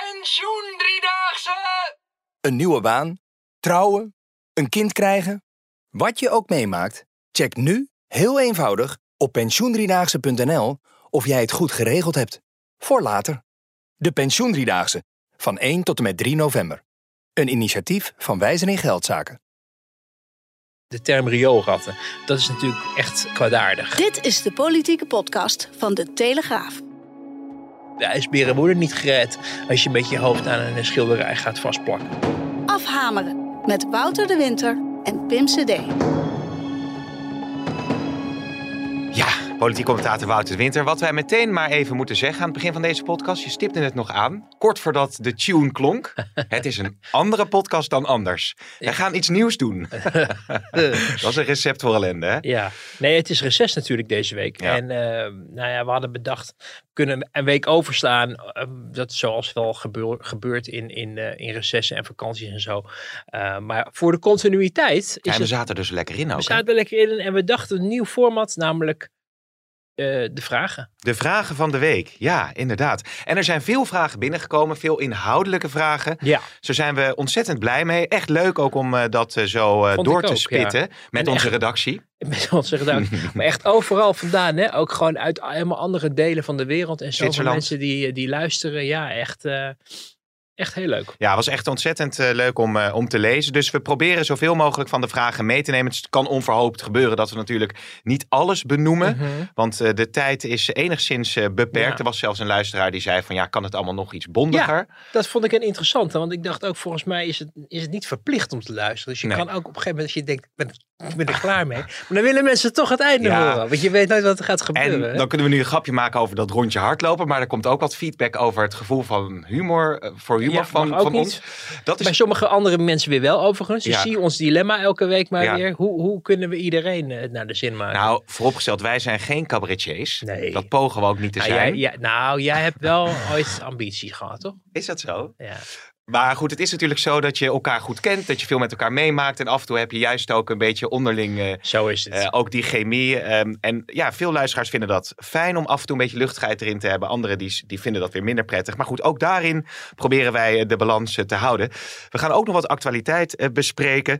Pensioen Driedaagse! Een nieuwe baan, trouwen, een kind krijgen. Wat je ook meemaakt, check nu heel eenvoudig op pensioendriedaagse.nl of jij het goed geregeld hebt. Voor later. De Pensioendriedaagse van 1 tot en met 3 november. Een initiatief van Wijzer in Geldzaken. De term rioolratten, dat is natuurlijk echt kwaadaardig. Dit is de politieke podcast van De Telegraaf. De ijsberen worden niet gered als je met je hoofd aan een schilderij gaat vastplakken. Afhameren met Wouter de Winter en Pim CD. Politiek commentator Wouter Winter. Wat wij meteen maar even moeten zeggen aan het begin van deze podcast. Je stipte het nog aan. Kort voordat de tune klonk. Het is een andere podcast dan anders. Wij gaan iets nieuws doen. dat is een recept voor ellende, hè? Ja, nee, het is reces natuurlijk deze week. Ja. En eh, nou ja, we hadden bedacht, we kunnen een week overslaan. eh, dat is zoals wel gebeur, gebeurt in, in, eh, in recessen en vakanties en zo. Maar voor de continuïteit is Ja, en we zaten dus lekker in ook. we zaten er lekker in en we dachten een nieuw format, namelijk eh, de vragen. De vragen van de week. Ja, inderdaad. En er zijn veel vragen binnengekomen. Veel inhoudelijke vragen. Ja, Zo zijn we ontzettend blij mee. Echt leuk ook om eh, dat eh, zo door te ook, spitten. Met En onze echt- redactie. met onze gedachten. maar echt overal vandaan, hè? Ook gewoon uit helemaal andere delen van de wereld. En zoveel mensen die, die luisteren. Ja, echt, echt heel leuk. Ja, het was echt ontzettend eh, leuk om, eh, om te lezen. Dus we proberen zoveel mogelijk van de vragen mee te nemen. Het kan onverhoopt gebeuren dat we natuurlijk niet alles benoemen. Mhm. Want eh, de tijd is enigszins beperkt. Ja. Er was zelfs een luisteraar die zei van ja, kan het allemaal nog iets bondiger? Dat vond ik een interessante, want ik dacht ook, volgens mij is het, is het niet verplicht om te luisteren. Dus je Nee. kan ook op een gegeven moment, als je denkt, ik ben, ik ben er klaar mee. Maar dan willen mensen toch het einde Ja. horen. Want je weet nooit wat er gaat gebeuren. hè? En dan kunnen we nu een grapje maken over dat rondje hardlopen. Maar er komt ook wat feedback over het gevoel van humor. voor humor Ja, van, ons. Dat is Bij sommige andere mensen weer wel overigens. Je Ja. ziet ons dilemma elke week maar Ja. weer. Hoe, hoe kunnen we iedereen eh, het naar de zin maken? Nou, vooropgesteld, wij zijn geen cabaretiers. Nee. Dat pogen we ook niet te Nou, zijn. jij, nou, jij hebt wel ooit ambitie gehad, toch? Is dat zo? Ja. Maar goed, het is natuurlijk zo dat je elkaar goed kent. Dat je veel met elkaar meemaakt. En af en toe heb je juist ook een beetje onderling eh, Zo is het. eh, ook die chemie. Ehm, en ja, veel luisteraars vinden dat fijn om af en toe een beetje luchtigheid erin te hebben. Anderen die, die vinden dat weer minder prettig. Maar goed, ook daarin proberen wij eh, de balans te houden. We gaan ook nog wat actualiteit bespreken.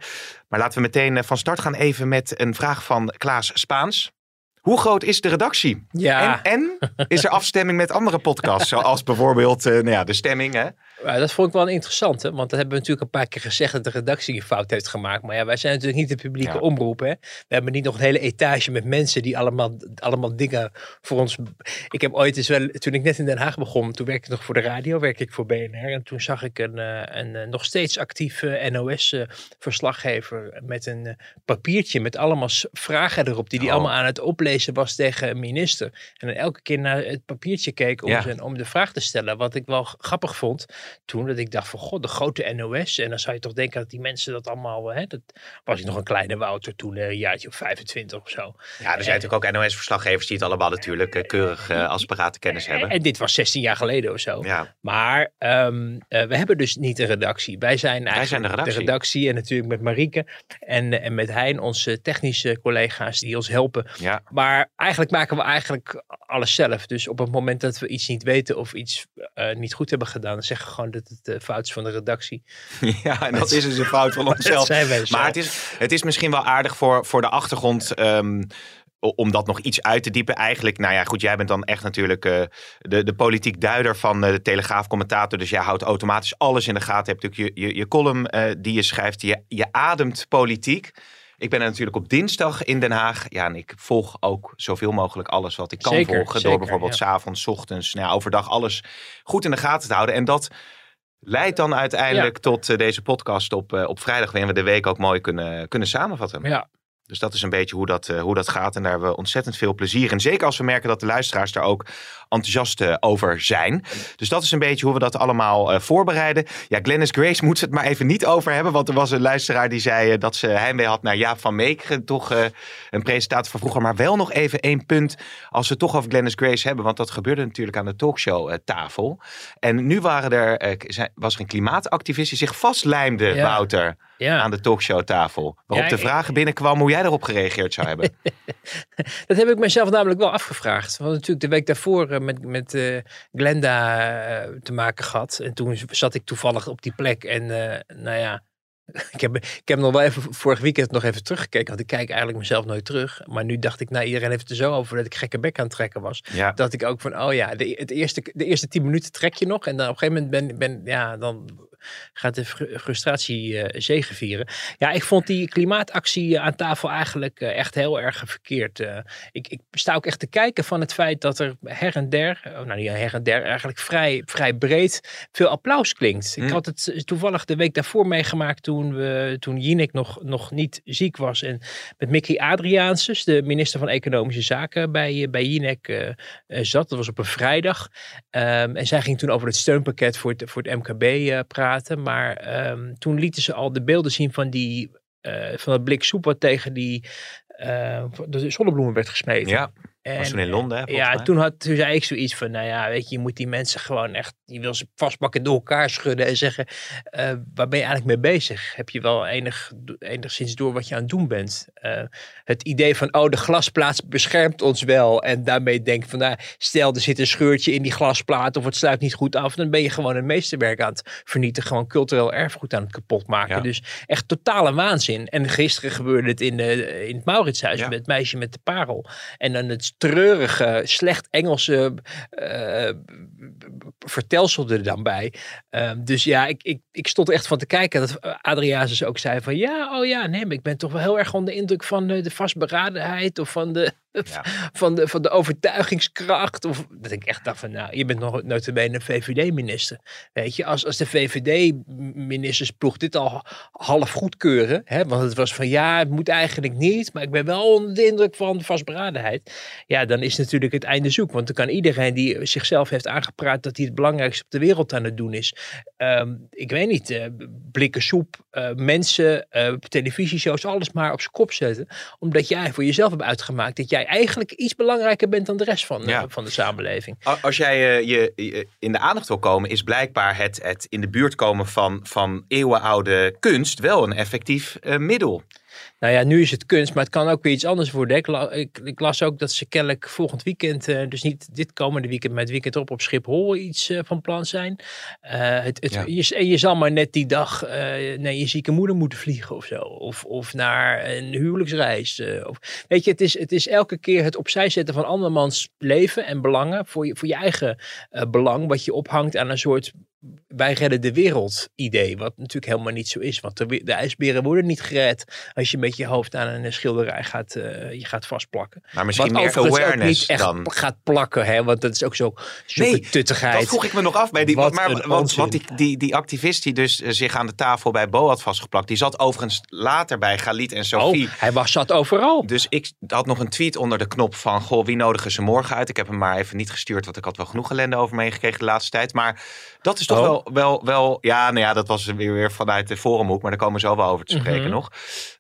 Maar laten we meteen van start gaan even met een vraag van Klaas Spaans. Hoe groot is de redactie? ja, En, en is er afstemming met andere podcasts? Zoals bijvoorbeeld nou ja, de stemming. Hè? Maar dat vond ik wel een interessante. Want dat hebben we natuurlijk een paar keer gezegd dat de redactie een fout heeft gemaakt. Maar ja, wij zijn natuurlijk niet de publieke Ja. omroep. Hè? We hebben niet nog een hele etage met mensen die allemaal, allemaal dingen voor ons... Ik heb ooit eens wel, toen ik net in Den Haag begon, toen werkte ik nog voor de radio, werkte ik voor BNR. En toen zag ik een, eh, een, eh, nog steeds actieve NOS-verslaggever met een eh, papiertje met allemaal vragen erop, die hij Oh. allemaal aan het oplezen was tegen een minister. En dan elke keer naar het papiertje keek om, Ja. zijn, om de vraag te stellen. Wat ik wel grappig vond toen, dat ik dacht van god, de grote NOS. En dan zou je toch denken dat die mensen dat allemaal, hè, dat was ik nog een kleine Wouter toen, eh, een jaartje of 25 of zo. Ja, er zijn natuurlijk ook NOS-verslaggevers die het allemaal natuurlijk eh, keurig eh, als kennis hebben. En dit was 16 jaar geleden of zo. Ja, Maar ehm, eh, we hebben dus niet een redactie. Wij zijn eigenlijk zijn de redactie. en natuurlijk met Marieke en, en met Hein, onze technische collega's die ons helpen. ja. Maar eigenlijk maken we eigenlijk alles zelf. Dus op het moment dat we iets niet weten of iets niet goed hebben gedaan, dan zeggen we gewoon dat het eh, fout is van de redactie. ja, en dat is dus een fout van onszelf. Maar het is, het is misschien wel aardig voor, voor de achtergrond. ehm, om dat nog iets uit te diepen. Eigenlijk, nou ja, goed, jij bent dan echt natuurlijk eh, de, de politiek duider van eh, de Telegraaf-commentator. Dus jij houdt automatisch alles in de gaten. Je hebt natuurlijk je, je, je column die je schrijft. Je, je ademt politiek. Ik ben natuurlijk op dinsdag in Den Haag. Ja, en ik volg ook zoveel mogelijk alles wat ik kan Zeker, volgen. zeker, door bijvoorbeeld ja. s avonds, ochtends, nou overdag alles goed in de gaten te houden. En dat leidt dan uiteindelijk tot eh, deze podcast op, eh, op vrijdag. Waarin we de week ook mooi kunnen, kunnen samenvatten. Ja, Dus dat is een beetje hoe dat, eh, hoe dat gaat. En daar hebben we ontzettend veel plezier in. Zeker als we merken dat de luisteraars daar ook enthousiast eh, over zijn. Dus dat is een beetje hoe we dat allemaal eh, voorbereiden. Ja, Glennis Grace moet ze het maar even niet over hebben. Want er was een luisteraar die zei eh, dat ze heimwee had naar Jaap van Meek. Toch een presentator van vroeger. Maar wel nog even één punt als we toch over Glennis Grace hebben. Want dat gebeurde natuurlijk aan de talkshow eh, tafel. En nu waren er, was er een klimaatactivist die zich vastlijmde, Ja. Wouter, ja. aan de talkshowtafel. Waarop Ja, de vraag binnenkwaam hoe jij erop gereageerd zou hebben. Dat heb ik mezelf namelijk wel afgevraagd. Want natuurlijk de week daarvoor met, met eh, Glenda eh, te maken gehad. En toen zat ik toevallig op die plek. En eh, nou ja, ik heb, ik heb nog wel even vorig weekend nog even teruggekeken. Want ik kijk eigenlijk mezelf nooit terug. Maar nu dacht ik, nou iedereen heeft het er zo over dat ik gekke bek aan het trekken was. Ja. Dat ik ook van, oh ja, de, het eerste, de eerste tien minuten trek je nog. En dan op een gegeven moment ben, ben ja, dan gaat de fr- frustratie eh zegevieren. Ja, ik vond die klimaatactie aan tafel eigenlijk eh, echt heel erg verkeerd. Eh, ik, ik sta ook echt te kijken van het feit dat er her en der, nou niet her en der, eigenlijk vrij, vrij breed veel applaus klinkt. Ik Hm. had het toevallig de week daarvoor meegemaakt toen, we, toen Jinek nog, nog niet ziek was. En met Mickey Adriaanses, de minister van Economische Zaken bij, eh, bij Jinek eh, eh, zat. Dat was op een vrijdag. Ehm, en zij ging toen over het steunpakket voor het, voor het MKB eh, Maar ehm, toen lieten ze al de beelden zien van, die, eh, van dat blik soep wat tegen die eh, de zonnebloemen werd gesmeten. Ja, En, was toen in Londen, hè, Ja, mij. toen, had, toen zei ik zoiets van, nou ja, weet je, je moet die mensen gewoon echt, je wil ze vastpakken door elkaar schudden en zeggen, eh, waar ben je eigenlijk mee bezig? Heb je wel enig, enigszins door wat je aan het doen bent? Eh, het idee van, oh, de glasplaat beschermt ons wel en daarmee denk ik van, nou, stel er zit een scheurtje in die glasplaat of het sluit niet goed af, dan ben je gewoon een meesterwerk aan het vernietigen, gewoon cultureel erfgoed aan het kapot maken. Ja. Dus echt totale waanzin. En gisteren gebeurde het in, de, in het Mauritshuis Ja. met het meisje met de parel. En dan het treurige, slecht Engelse eh, vertelsel er dan bij. Ehm, dus ja, ik, ik, ik stond er echt van te kijken dat Adriaanus ook zei van ja, oh ja, nee, maar ik ben toch wel heel erg onder de indruk van eh, de vastberadenheid of van de, Ja. van de, van de overtuigingskracht. Of dat ik echt dacht van nou, je bent nog notabene een VVD-minister. Weet je, als, als de VVD-ministersploeg dit al half goedkeuren, hè, want het was van ja, het moet eigenlijk niet, maar ik ben wel onder de indruk van de vastberadenheid. Ja, dan is natuurlijk het einde zoek. Want dan kan iedereen die zichzelf heeft aangepraat dat hij het belangrijkste op de wereld aan het doen is. ehm, ik weet niet, eh, blikken soep, eh, mensen, eh, televisieshows, alles maar op zijn kop zetten. Omdat jij voor jezelf hebt uitgemaakt dat jij eigenlijk iets belangrijker bent dan de rest van, eh, van de samenleving. Als jij eh, je, je in de aandacht wil komen, is blijkbaar het, het in de buurt komen van, van eeuwenoude kunst wel een effectief eh, middel. Nou ja, nu is het kunst, maar het kan ook weer iets anders worden. Ik, la- ik, ik las ook dat ze kennelijk volgend weekend, eh, dus niet dit komende weekend, maar het weekend op Schiphol iets eh, van plan zijn. Eh, het, het, Ja. je, en je zal maar net die dag naar je zieke moeder moeten vliegen of zo. Of, of naar een huwelijksreis. of, weet je, het is, het is elke keer het opzij zetten van andermans leven en belangen voor je, voor je eigen belang, wat je ophangt aan een soort wij redden de wereld idee. Wat natuurlijk helemaal niet zo is. Want de, ijsberen worden niet gered als je met je hoofd aan een schilderij gaat, eh, je gaat vastplakken. Maar misschien Wat meer awareness niet echt dan. gaat plakken. Hè? Want dat is ook zo Nee, tuttigheid. Dat vroeg ik me nog af bij die. Wat maar, want want die, die, die activist die dus eh, zich aan de tafel bij Bo had vastgeplakt, die zat overigens later bij Galit en Sophie. Oh, hij was zat overal. Dus ik had nog een tweet onder de knop van: Goh, wie nodigen ze morgen uit? Ik heb hem maar even niet gestuurd, want ik had wel genoeg ellende over meegekregen de laatste tijd. Maar dat is toch Wel, wel, wel. Ja, nou ja, dat was weer, weer vanuit de forumhoek, maar daar komen we zo wel over te spreken Mhm. nog.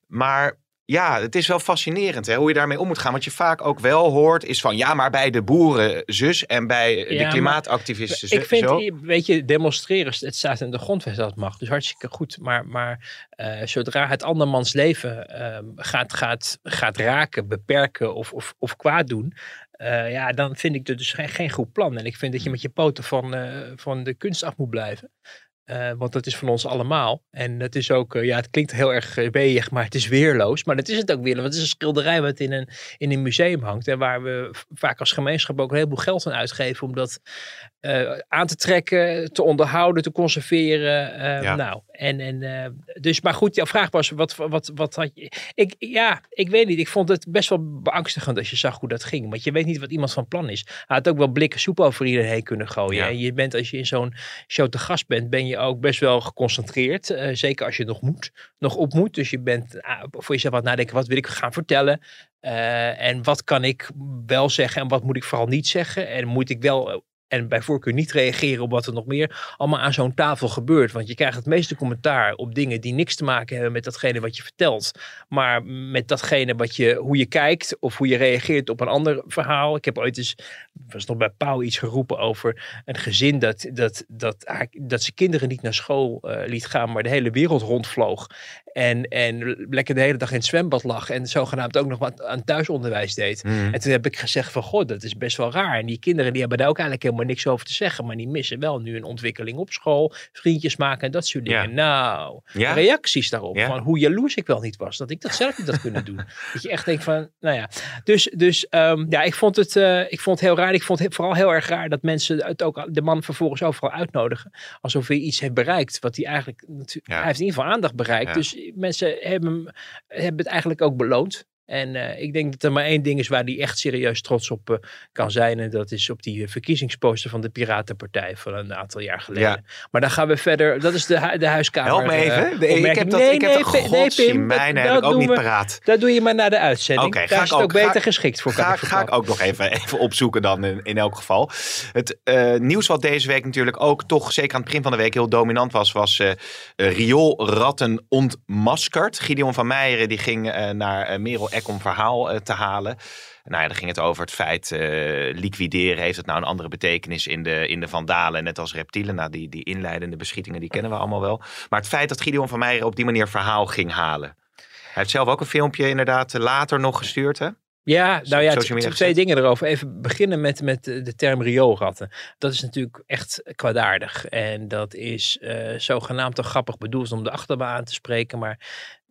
Maar ja, het is wel fascinerend hè, hoe je daarmee om moet gaan. Wat je vaak ook wel hoort, is van ja, maar bij de boeren zus en bij de klimaatactivisten Ik vind, zo. weet je, demonstreren, het staat in de grondwet dat het mag. Dus hartstikke goed. Maar, maar eh, zodra het andermans leven ehm, gaat, gaat, gaat raken, beperken of, of, of kwaad doen. Eh, ja, dan vind ik dat dus geen, geen goed plan. En ik vind dat je met je poten van, eh, van de kunst af moet blijven. Eh, want dat is van ons allemaal. En het is ook, ja, het klinkt heel erg weeg, maar het is weerloos. Maar dat is het ook weer. Want het is een schilderij wat in een, in een museum hangt. En waar we vaak als gemeenschap ook een heleboel geld aan uitgeven. Om dat aan te trekken, te onderhouden, te conserveren. Ja. Nou, en, en uh, dus, maar goed, jouw vraag was, wat, wat, wat had je... Ik, ja, ik weet niet. Ik vond het best wel beangstigend als je zag hoe dat ging. Want je weet niet wat iemand van plan is. Hij had ook wel blikken soep over iedereen heen kunnen gooien. Ja. En je bent, als je in zo'n show te gast bent, ben je ook best wel geconcentreerd. Uh, zeker als je nog moet, nog op moet. Dus je bent uh, voor jezelf aan het nadenken, wat wil ik gaan vertellen? Uh, en wat kan ik wel zeggen en wat moet ik vooral niet zeggen? En moet ik wel en bij voorkeur niet reageren op wat er nog meer allemaal aan zo'n tafel gebeurt. Want je krijgt het meeste commentaar op dingen die niks te maken hebben met datgene wat je vertelt. Maar met datgene wat je, hoe je kijkt of hoe je reageert op een ander verhaal. Ik heb ooit eens, was nog bij Pauw iets geroepen over een gezin dat, dat, dat, dat ze kinderen niet naar school uh, liet gaan, maar de hele wereld rondvloog. En, en lekker de hele dag in het zwembad lag. En zogenaamd ook nog wat aan thuisonderwijs deed. Mhm. En toen heb ik gezegd van, god, dat is best wel raar. En die kinderen die hebben daar ook eigenlijk helemaal niks over te zeggen. Maar die missen wel nu een ontwikkeling op school. Vriendjes maken en dat soort Ja. dingen. Nou, Ja? reacties daarop. Van hoe jaloers ik wel niet was. Dat ik dat zelf niet had kunnen doen. Dat je echt denkt van, nou ja. Dus, dus ehm, ja, ik vond, het, eh, ik vond het heel raar. Ik vond het vooral heel erg raar dat mensen het ook, de man vervolgens overal uitnodigen. Alsof hij iets heeft bereikt. Wat hij eigenlijk, hij heeft in ieder geval aandacht bereikt. Dus mensen hebben, hebben het eigenlijk ook beloond. En eh, ik denk dat er maar één ding is waar hij echt serieus trots op eh, kan zijn. En dat is op die eh, verkiezingsposter van de Piratenpartij van een aantal jaar geleden. Maar dan gaan we verder. Dat is de, hu- de huiskamer. Help me even. De- ik heb dat, Nee, ik heb nee, nee, Pim, dat heb ik ook niet we- paraat. Dat doe je maar na de uitzending. Oké, ga Daar ik is het ook, ook- beter ga- geschikt voor. Ga, ik ga ik ook nog even, even opzoeken dan in, in elk geval. Het nieuws wat deze week natuurlijk ook toch zeker aan het begin van de week heel dominant was, was rioolratten ontmaskerd. Gideon van Meijeren die ging naar Merel Eck om verhaal eh, te halen. Nou ja, dan ging het over het feit eh, liquideren. Heeft het nou een andere betekenis in de, in de vandalen? Net als reptielen. Nou, die, die inleidende beschietingen, die kennen we allemaal wel. Maar het feit dat Gideon van Meijeren op die manier verhaal ging halen. Hij heeft zelf ook een filmpje inderdaad eh, later nog gestuurd, hè? Ja, nou ja, twee dingen erover. Even beginnen met, met de term rioolratten. Dat is natuurlijk echt kwaadaardig. En dat is eh, zogenaamd toch grappig bedoeld om de achterban aan te spreken. Maar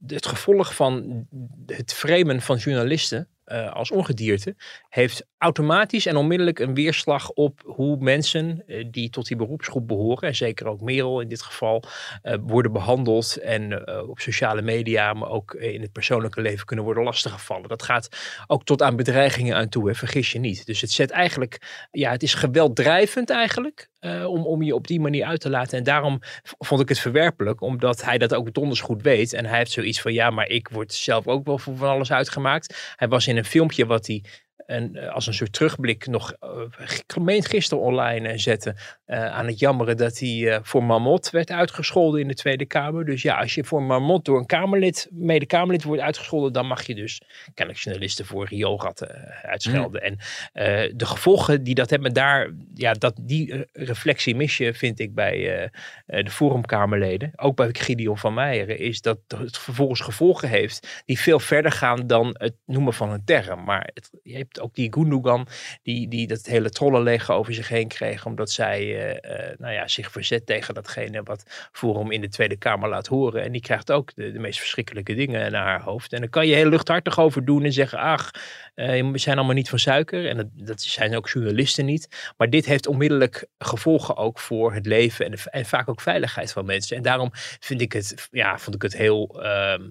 het gevolg van het framen van journalisten eh, als ongedierte heeft automatisch en onmiddellijk een weerslag op hoe mensen eh, die tot die beroepsgroep behoren, en zeker ook Merel in dit geval, eh, worden behandeld en eh, op sociale media, maar ook in het persoonlijke leven kunnen worden lastiggevallen. Dat gaat ook tot aan bedreigingen aan toe, hè, vergis je niet. Dus het zet eigenlijk, ja, het is gewelddrijvend eigenlijk. om, om je op die manier uit te laten. En daarom vond ik het verwerpelijk, omdat hij dat ook donders goed weet. En hij heeft zoiets van: ja, maar ik word zelf ook wel voor van alles uitgemaakt. Hij was in een filmpje wat hij en eh, als een soort terugblik nog uh, gisteren online eh, zette. eh, aan het jammeren dat hij voor Marmot werd uitgescholden in de Tweede Kamer. Dus ja, als je voor Marmot door een Kamerlid, mede Kamerlid wordt uitgescholden, dan mag je dus kennelijk journalisten voor rioolratten uitschelden. En eh, de gevolgen die dat hebben, daar, ja, dat, die reflectie mis je, vind ik, bij de Forumkamerleden. Ook bij Gideon van Meijeren, is dat het vervolgens gevolgen heeft die veel verder gaan dan het noemen van een term. Maar het, je hebt ook die Gundogan, die, die dat hele trollenleger over zich heen kreeg, omdat zij eh, eh, nou ja, zich verzet tegen datgene wat Forum in de Tweede Kamer laat horen. En die krijgt ook de, de meest verschrikkelijke dingen naar haar hoofd. En dan kan je heel luchthartig over doen en zeggen, ach, we zijn allemaal niet van suiker. En dat, dat zijn ook journalisten niet. Maar dit heeft onmiddellijk gevolgen ook voor het leven en, en vaak ook veiligheid van mensen. En daarom vind ik het, ja, vond ik het heel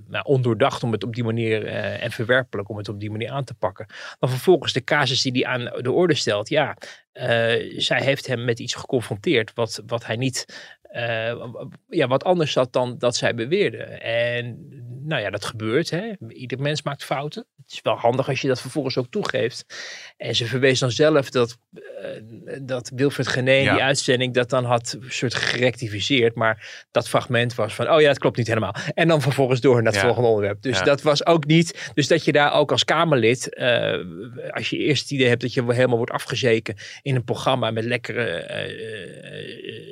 nou, ondoordacht om het op die manier uh, en verwerpelijk om het op die manier aan te pakken. Dan vervolgens de casus die hij aan de orde stelt. Ja, uh, zij heeft hem met iets geconfronteerd wat, wat hij niet ja, wat anders zat dan dat zij beweerde. En nou ja, dat gebeurt. Hè. Ieder mens maakt fouten. Het is wel handig als je dat vervolgens ook toegeeft. En ze verwees dan zelf dat, uh, dat Wilfred Ja. die uitzending dat dan had soort gerectificeerd. Maar dat fragment was van, oh ja, het klopt niet helemaal. En dan vervolgens door naar het Ja. volgende onderwerp. Dus Ja. dat was ook niet. Dus dat je daar ook als Kamerlid, uh, als je eerst het idee hebt dat je helemaal wordt afgezeken in een programma met lekkere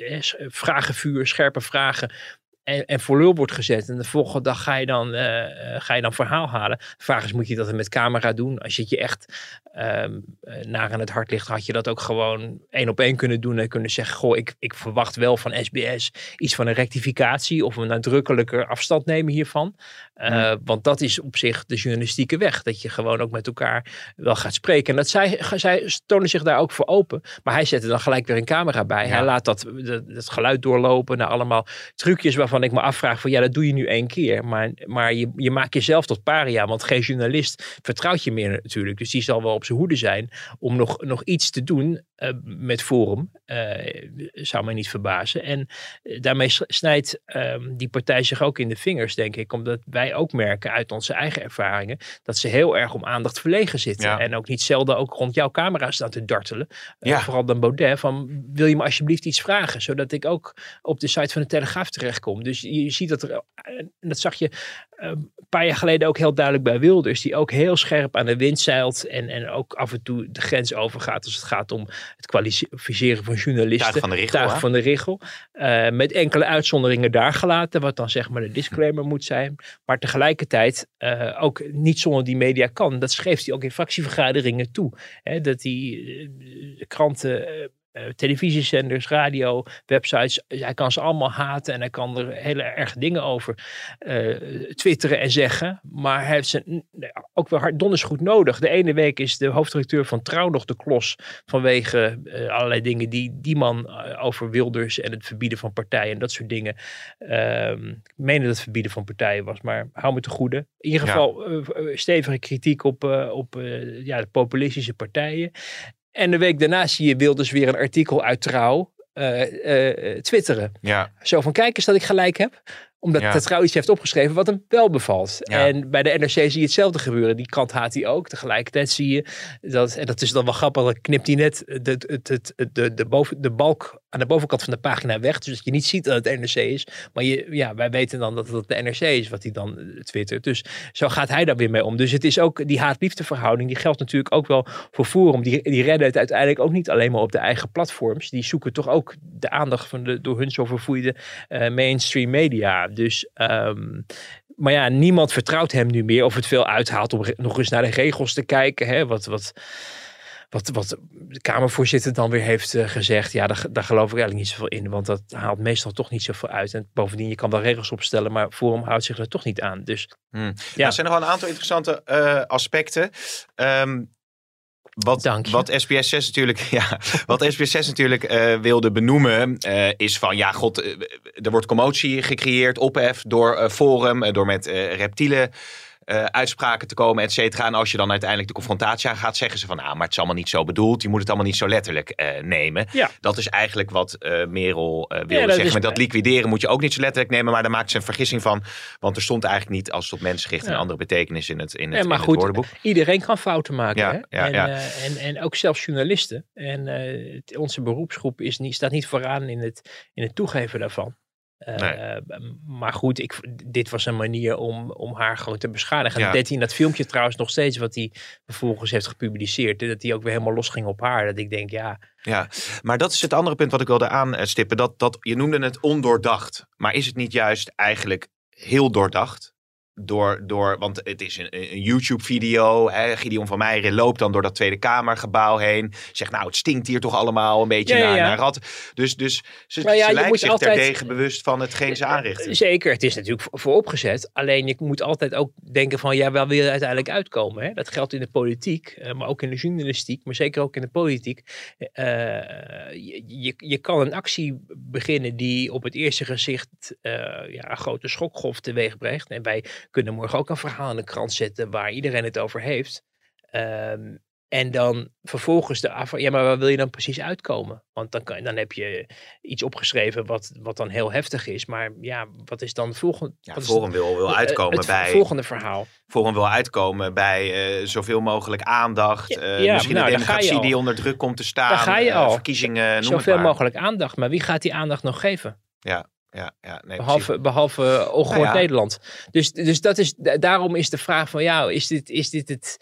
uh, vragenvuur, scherpe vragen. En, en voor lul wordt gezet. En de volgende dag ga je dan, uh, ga je dan verhaal halen. De vraag is, moet je dat met camera doen? Als je het je echt um, naar aan het hart ligt, had je dat ook gewoon één op één kunnen doen. En kunnen zeggen, goh, ik, ik verwacht wel van SBS iets van een rectificatie. Of een nadrukkelijker afstand nemen hiervan. Uh, ja. Want dat is op zich de journalistieke weg. Dat je gewoon ook met elkaar wel gaat spreken. En dat zij, zij tonen zich daar ook voor open. Maar hij zet er dan gelijk weer een camera bij. Ja. Hij laat dat, dat, dat, geluid doorlopen naar allemaal trucjes waarvan ik me afvraag van ja, dat doe je nu één keer. Maar, maar je, je maakt jezelf tot paria. Want geen journalist vertrouwt je meer natuurlijk. Dus die zal wel op zijn hoede zijn om nog, nog iets te doen uh, met Forum. Uh, zou mij niet verbazen. En uh, daarmee snijdt um, die partij zich ook in de vingers, denk ik. Omdat wij ook merken uit onze eigen ervaringen dat ze heel erg om aandacht verlegen zitten. Ja. En ook niet zelden ook rond jouw camera staan te dartelen. Ja. vooral dan Baudet van wil je me alsjeblieft iets vragen? Zodat ik ook op de site van de Telegraaf terechtkom. Dus je ziet dat er, en dat zag je een paar jaar geleden ook heel duidelijk bij Wilders, die ook heel scherp aan de wind zeilt en, en ook af en toe de grens overgaat als het gaat om het kwalificeren van journalisten. Tuig van de Richel, Tuig hè? van de Richel. Eh, met enkele uitzonderingen daar gelaten, wat dan zeg maar de disclaimer moet zijn. Maar tegelijkertijd eh, ook niet zonder die media kan. Dat schreef hij ook in fractievergaderingen toe. Hè, dat die eh, kranten, eh, televisiezenders, radio, websites, hij kan ze allemaal haten en hij kan er hele erge dingen over eh, twitteren en zeggen. Maar hij heeft ze ook wel hard donders goed nodig. De ene week is de hoofdredacteur van Trouw nog de klos vanwege eh, allerlei dingen die die man over Wilders en het verbieden van partijen en dat soort dingen. Ehm, ik meen dat het verbieden van partijen was, maar hou me te goede. In ieder Ja. geval eh, stevige kritiek op, op ja, de populistische partijen. En de week daarna zie je Wilders weer een artikel uit Trouw eh, eh, twitteren. Ja, Zo van, kijk eens dat ik gelijk heb. Omdat Ja. Trouw iets heeft opgeschreven wat hem wel bevalt. Ja. En bij de NRC zie je hetzelfde gebeuren. Die kant haat hij ook. Tegelijkertijd zie je dat, en dat is dan wel grappig, dan knipt hij net de, de, de, de, de, boven, de balk aan de bovenkant van de pagina weg. Dus dat je niet ziet dat het NRC is. Maar je, ja, wij weten dan dat het de NRC is wat hij dan eh, twittert. Dus zo gaat hij daar weer mee om. Dus het is ook die haat-liefde verhouding. Die geldt natuurlijk ook wel voor Forum. Die, die redden het uiteindelijk ook niet alleen maar op de eigen platforms. Die zoeken toch ook de aandacht van de door hun zo verfoeide eh, mainstream media. Dus, ehm, maar ja, niemand vertrouwt hem nu meer of het veel uithaalt om nog eens naar de regels te kijken. Hè? Wat, wat, wat, wat de Kamervoorzitter dan weer heeft eh, gezegd. Ja, daar, daar geloof ik eigenlijk niet zoveel in. Want dat haalt meestal toch niet zoveel uit. En bovendien, je kan wel regels opstellen, maar Forum houdt zich er toch niet aan. Dus Hmm. Ja. Ja. Er zijn nog wel een aantal interessante eh, aspecten. Ehm, wat, Dank je. wat SBS 6 natuurlijk, ja, wat SBS 6 natuurlijk eh, wilde benoemen, is van ja, god, er wordt commotie gecreëerd, ophef door Forum, door met reptielen eh, uitspraken te komen, et cetera. En als je dan uiteindelijk de confrontatie aangaat, zeggen ze van, ah, maar het is allemaal niet zo bedoeld. Je moet het allemaal niet zo letterlijk eh, nemen. Ja. Dat is eigenlijk wat eh Merel wilde dat zeggen. is- dat liquideren moet je ook niet zo letterlijk nemen, maar daar maakt ze een vergissing van. Want er stond eigenlijk niet als het op mensen gericht Ja. een andere betekenis in het, in het, Ja, maar in goed, het woordenboek. iedereen kan fouten maken. Hè? en, en, en ook zelfs journalisten. En onze beroepsgroep is niet, staat niet vooraan in het, in het toegeven daarvan. Eh, Nee. maar goed, ik, dit was een manier om, om haar gewoon te beschadigen. En Ja. dat deed hij in dat filmpje trouwens nog steeds, wat hij vervolgens heeft gepubliceerd. Dat hij ook weer helemaal losging op haar. Dat ik denk, ja, Ja, maar dat is het andere punt wat ik wilde aanstippen. Dat, dat, je noemde het ondoordacht. Maar is het niet juist eigenlijk heel doordacht? Door, door, want het is een, een YouTube-video. Gideon van Meijeren loopt dan door dat Tweede Kamergebouw heen. Zegt, nou, het stinkt hier toch allemaal een beetje Ja, naar, ja. naar rat. Dus, dus ze, Maar ja, ze lijkt zich altijd- terdege bewust van hetgeen ze aanrichten. Zeker, het is natuurlijk voor- vooropgezet. Alleen je moet altijd ook denken van, ja, waar wil je uiteindelijk uitkomen? Hè? Dat geldt in de politiek, eh, maar ook in de journalistiek, maar zeker ook in de politiek. Eh, je, je, kan een actie beginnen die op het eerste gezicht eh, ja, een grote schokgolf teweeg brengt. En wij kunnen morgen ook een verhaal in de krant zetten waar iedereen het over heeft. Ehm, en dan vervolgens de af. Ja, maar waar wil je dan precies uitkomen? Want dan, kan, dan heb je iets opgeschreven wat, wat dan heel heftig is. Maar ja, wat is dan het volgende? Ja, Forum wil, wil het- uitkomen het bij, volgende verhaal. Forum wil uitkomen bij eh, zoveel mogelijk aandacht. Eh, ja, misschien nou, een je democratie die onder druk komt te staan. Daar ga je eh, al. verkiezingen, noem het Zoveel mogelijk aandacht. Maar wie gaat die aandacht nog geven? Ja, ja, nee, precies. Behalve, behalve ongehoord Nou ja. Nederland. Dus, dus dat is, da- daarom is de vraag van ja, is dit, is dit het.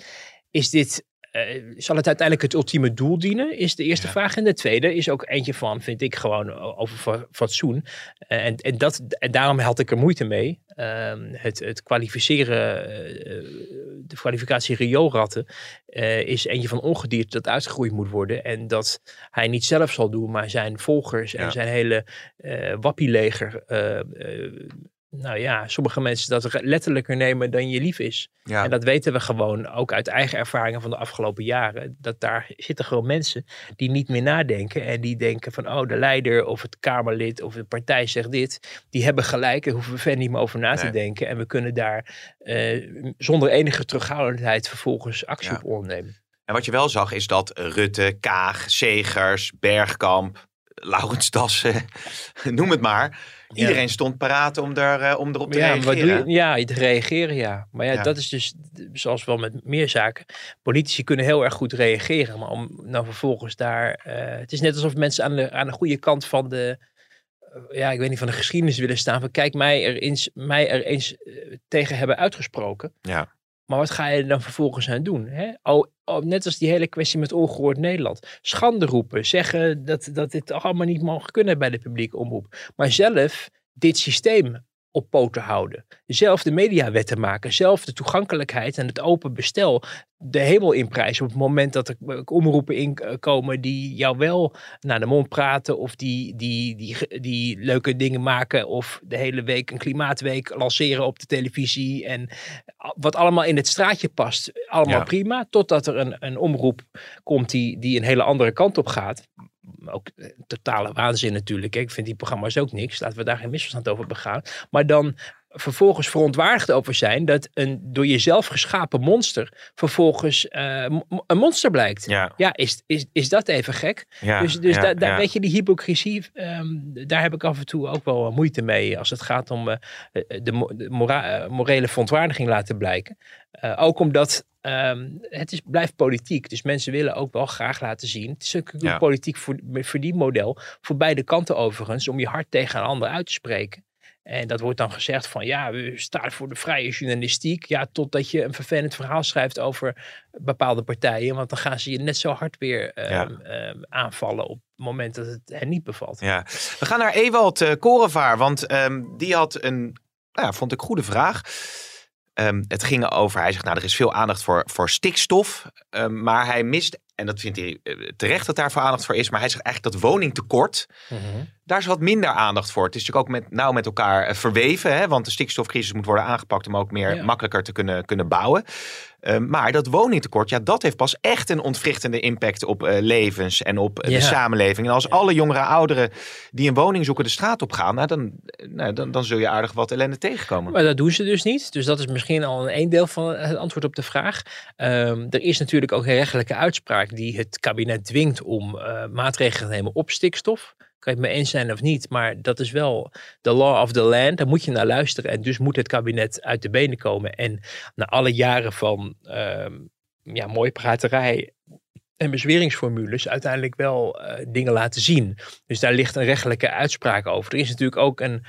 Is dit eh, zal het uiteindelijk het ultieme doel dienen? Is de eerste Ja. vraag. En de tweede is ook eentje van, vind ik gewoon over fa- fatsoen. Eh, en, en, dat, en daarom had ik er moeite mee. Ehm, het, het kwalificeren, eh, de kwalificatie rioolratten, eh, is eentje van ongedierte dat uitgegroeid moet worden. En dat hij niet zelf zal doen, maar zijn volgers en Ja. zijn hele eh wappieleger. Nou ja, sommige mensen dat letterlijker nemen dan je lief is. Ja. En dat weten we gewoon ook uit eigen ervaringen van de afgelopen jaren. Dat daar zitten gewoon mensen die niet meer nadenken. En die denken van, oh, de leider of het Kamerlid of de partij zegt dit. Die hebben gelijk, daar hoeven we verder niet meer over na te denken. En we kunnen daar eh, zonder enige terughoudendheid vervolgens actie Ja. op ondernemen. En wat je wel zag is dat Rutte, Kaag, Segers, Bergkamp, Laurens Dassen, noem het maar. Ja. Iedereen stond paraat om, er, eh, om erop te ja, reageren. je? Ja, te reageren, ja. Maar ja, Ja. dat is dus, zoals wel met meer zaken. Politici kunnen heel erg goed reageren. Maar om nou vervolgens daar... eh, het is net alsof mensen aan de, aan de goede kant van de... eh, ja, ik weet niet, van de geschiedenis willen staan. Van kijk, mij er eens, mij er eens tegen hebben uitgesproken. Ja. Maar wat ga je er dan vervolgens aan doen? Hè? Oh, oh, net als die hele kwestie met ongehoord Nederland. Schande roepen, zeggen dat, dat dit allemaal niet mag kunnen bij de publieke omroep. Maar zelf dit systeem op poten houden. Zelf de mediawetten maken, zelf de toegankelijkheid en het open bestel de hemel inprijzen op het moment dat er omroepen inkomen die jou wel naar de mond praten of die, die, die, die leuke dingen maken of de hele week een klimaatweek lanceren op de televisie en wat allemaal in het straatje past, allemaal prima, totdat er een, een omroep komt die, die een hele andere kant op gaat ook eh, totale waanzin natuurlijk. Ik vind die programma's ook niks. Laten we daar geen misverstand over begaan. Maar dan vervolgens verontwaardigd over zijn dat een door jezelf geschapen monster vervolgens uh, een monster blijkt. Ja, ja is, is, is dat even gek? Ja, dus dus ja, daar weet je, die hypocrisie, um, daar heb ik af en toe ook wel moeite mee als het gaat om uh, de, de mora morele verontwaardiging laten blijken. Uh, ook omdat um, het is, blijft politiek. Dus mensen willen ook wel graag laten zien. Het is Ja. politiek voor, verdienmodel. Voor beide kanten overigens. Om je hart tegen een ander uit te spreken. En dat wordt dan gezegd van ja, we staan voor de vrije journalistiek. Ja, totdat je een vervelend verhaal schrijft over bepaalde partijen. Want dan gaan ze je net zo hard weer um, Ja. um, aanvallen op het moment dat het hen niet bevalt. Ja. We gaan naar Ewald eh, Korenvaar, want ehm, die had een, nou ja, vond ik goede vraag. Ehm, het ging over, hij zegt, nou, er is veel aandacht voor, voor stikstof, ehm, maar hij mist, en dat vindt hij eh, terecht dat daar veel aandacht voor is, maar hij zegt eigenlijk dat woningtekort, daar is wat minder aandacht voor. Het is natuurlijk ook met, nauw met elkaar eh, verweven, hè, want de stikstofcrisis moet worden aangepakt om ook meer Ja. makkelijker te kunnen, kunnen bouwen. Ehm, maar dat woningtekort, ja, dat heeft pas echt een ontwrichtende impact op eh, levens en op Ja. de samenleving. En als alle jongere ouderen die een woning zoeken de straat op gaan, nou, dan, nou, dan, dan zul je aardig wat ellende tegenkomen. Maar dat doen ze dus niet. Dus dat is misschien al een deel van het antwoord op de vraag. Ehm, er is natuurlijk ook een rechtelijke uitspraak die het kabinet dwingt om eh, maatregelen te nemen op stikstof. Kan je het mee eens zijn of niet, maar dat is wel de law of the land. Daar moet je naar luisteren. En dus moet het kabinet uit de benen komen. En na alle jaren van ehm, ja, mooie praterij en bezweringsformules uiteindelijk wel eh, dingen laten zien. Dus daar ligt een rechtelijke uitspraak over. Er is natuurlijk ook een,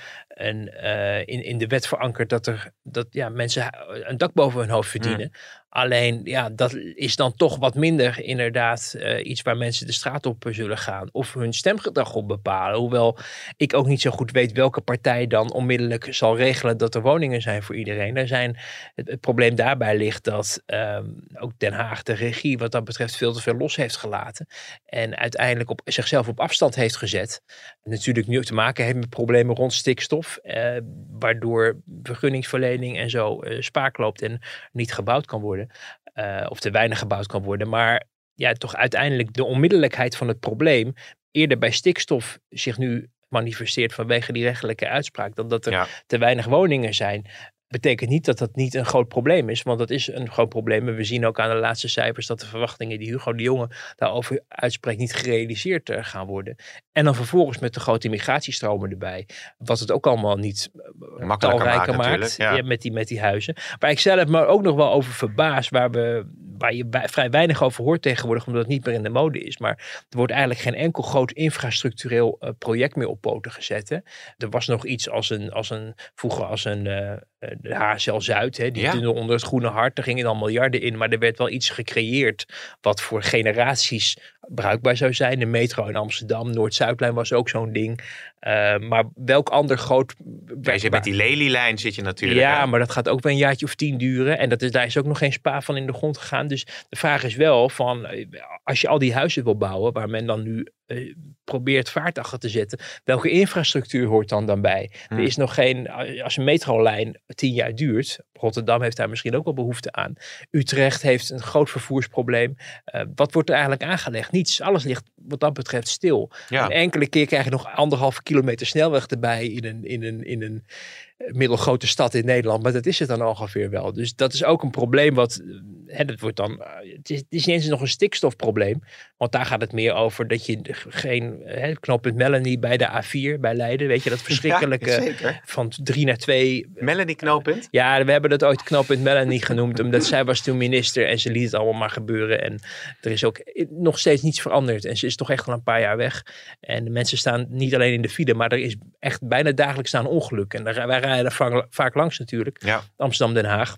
een, eh, in, in de wet verankerd dat, er, dat ja, mensen een dak boven hun hoofd verdienen. Alleen, ja, dat is dan toch wat minder inderdaad eh, iets waar mensen de straat op zullen gaan. Of hun stemgedrag op bepalen. Hoewel ik ook niet zo goed weet welke partij dan onmiddellijk zal regelen dat er woningen zijn voor iedereen. Er zijn, het, het probleem daarbij ligt dat ehm, ook Den Haag de regie wat dat betreft veel te veel los heeft gelaten. En uiteindelijk op, zichzelf op afstand heeft gezet. Natuurlijk nu te maken heeft met problemen rond stikstof. Eh, waardoor vergunningsverlening en zo eh, spaak loopt en niet gebouwd kan worden. eh, of te weinig gebouwd kan worden. Maar ja, toch uiteindelijk de onmiddellijkheid van het probleem eerder bij stikstof zich nu manifesteert vanwege die rechtelijke uitspraak dan dat er Ja. te weinig woningen zijn. Betekent niet dat dat niet een groot probleem is, want dat is een groot probleem. En we zien ook aan de laatste cijfers dat de verwachtingen die Hugo de Jonge daarover uitspreekt niet gerealiseerd eh, gaan worden. En dan vervolgens met de grote migratiestromen erbij, wat het ook allemaal niet eh, Makkelijker talrijker maakt maakt natuurlijk, ja. met, die, met die huizen. Waar ik zelf me ook nog wel over verbaas, waar, we, waar je bij- vrij weinig over hoort tegenwoordig, omdat het niet meer in de mode is. Maar er wordt eigenlijk geen enkel groot infrastructureel eh, project meer op poten gezet. Hè. Er was nog iets als een, als een vroeger als een de HSL Zuid, hè, die Ja. tunnel onder het Groene Hart, daar gingen dan miljarden in, maar er werd wel iets gecreëerd wat voor generaties bruikbaar zou zijn. De metro in Amsterdam, Noord-Zuidlijn was ook zo'n ding. Eh, maar welk ander groot... Ja, je zit met die lelielijn zit je natuurlijk. Ja, hè. maar dat gaat ook wel een jaartje of tien duren. En dat is, daar is ook nog geen spa van in de grond gegaan. Dus de vraag is wel van, eh, als je al die huizen wil bouwen, waar men dan nu eh, probeert vaart achter te zetten, welke infrastructuur hoort dan dan bij? Hm. Er is nog geen, als een metrolijn tien jaar duurt, Rotterdam heeft daar misschien ook wel behoefte aan. Utrecht heeft een groot vervoersprobleem. Eh, wat wordt er eigenlijk aangelegd? Niets. Alles ligt wat dat betreft stil. Ja. Een enkele keer krijg je nog anderhalve kilometer snelweg erbij in een, in een, in een eh, middelgrote stad in Nederland. Maar dat is het dan ongeveer wel. Dus dat is ook een probleem wat, eh, hè, dat wordt dan, eh, het is, het is niet eens nog een stikstofprobleem. Want daar gaat het meer over dat je geen hè, knooppunt Melanie bij de A4 bij Leiden, weet je, dat verschrikkelijke Ja, van drie naar twee. Melanie knooppunt. Ja, we hebben dat ooit knooppunt Melanie genoemd, omdat zij was toen minister en ze liet het allemaal maar gebeuren. En er is ook nog steeds niets veranderd. En ze is toch echt al een paar jaar weg. En de mensen staan niet alleen in de file, maar er is echt bijna dagelijks staan ongeluk. En daar, wij rijden er vaak, vaak langs natuurlijk. Ja. Amsterdam-Den Haag.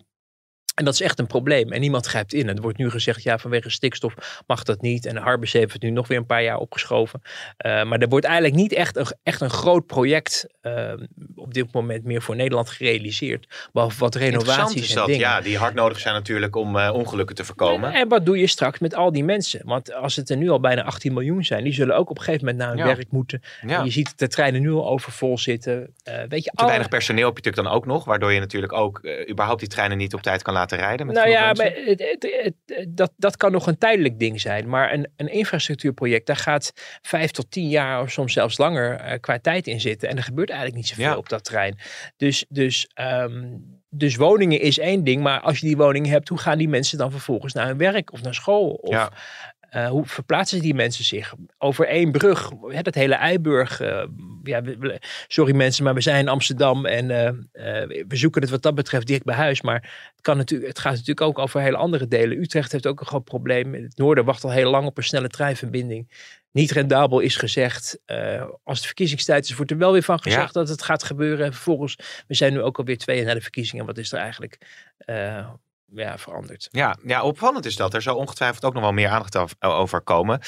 En dat is echt een probleem. En niemand grijpt in. En er wordt nu gezegd, ja, vanwege stikstof mag dat niet. En de Harbers heeft het nu nog weer een paar jaar opgeschoven. Uh, maar er wordt eigenlijk niet echt een, echt een groot project uh, op dit moment meer voor Nederland gerealiseerd. Behalve wat renovaties is en dingen. Ja, die hard nodig zijn natuurlijk om uh, ongelukken te voorkomen. En, en, wat doe je straks met al die mensen? Want als het er nu al bijna 18 miljoen zijn, die zullen ook op een gegeven moment naar hun ja. werk moeten. Ja. Je ziet de treinen nu al overvol zitten. weet je, Te weinig personeel heb je natuurlijk dan ook nog, waardoor je natuurlijk ook überhaupt die treinen niet op tijd kan laten rijden. Met nou ja, maar het, het, het, dat, dat kan nog een tijdelijk ding zijn. Maar een, een infrastructuurproject, daar gaat vijf tot tien jaar of soms zelfs langer uh, qua tijd in zitten. En er gebeurt eigenlijk niet zoveel ja. op dat terrein. Dus, dus, um, dus woningen is één ding. Maar als je die woning hebt, hoe gaan die mensen dan vervolgens naar hun werk of naar school? Of, ja. Uh, hoe verplaatsen die mensen zich? Over één brug, hè, dat hele Eiburg. Uh, ja, we, sorry mensen, maar we zijn in Amsterdam en uh, we zoeken het wat dat betreft dicht bij huis. Maar het, kan natuurlijk, het gaat natuurlijk ook over hele andere delen. Utrecht heeft ook een groot probleem. Het noorden wacht al heel lang op een snelle treinverbinding. Niet rendabel is gezegd. als het verkiezingstijd is, wordt er wel weer van gezegd ja. dat het gaat gebeuren. En vervolgens, we zijn nu ook alweer twee jaar na de verkiezingen. Wat is er eigenlijk ja, veranderd. Ja, ja, opvallend is dat. Er zal ongetwijfeld ook nog wel meer aandacht over komen.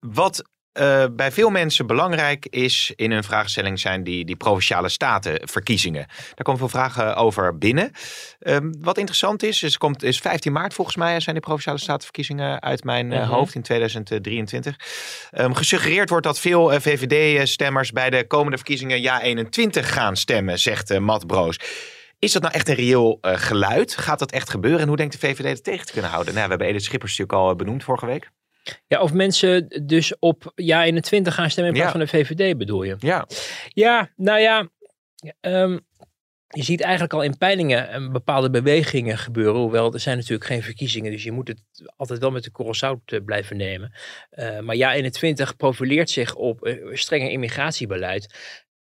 Wat uh, bij veel mensen belangrijk is in hun vraagstelling zijn die, die provinciale statenverkiezingen. Daar komen veel vragen over binnen. Um, wat interessant is, is, komt, is 15 maart volgens mij zijn die provinciale statenverkiezingen uit mijn uh, hoofd in 2023. Um, gesuggereerd wordt dat veel VVD-stemmers bij de komende verkiezingen ja 21 gaan stemmen, zegt Matt Broos. Is dat nou echt een reëel uh, geluid? Gaat dat echt gebeuren? En hoe denkt de VVD het tegen te kunnen houden? Nou, we hebben Edith Schippers natuurlijk al benoemd vorige week. Ja, of mensen dus op ja 21 gaan stemmen in plaats ja. van de VVD bedoel je? Ja. Ja, nou ja. Um, je ziet eigenlijk al in peilingen een bepaalde bewegingen gebeuren. Hoewel er zijn natuurlijk geen verkiezingen. Dus je moet het altijd wel met de korrel zout blijven nemen. Uh, maar ja 21 profileert zich op strenger immigratiebeleid.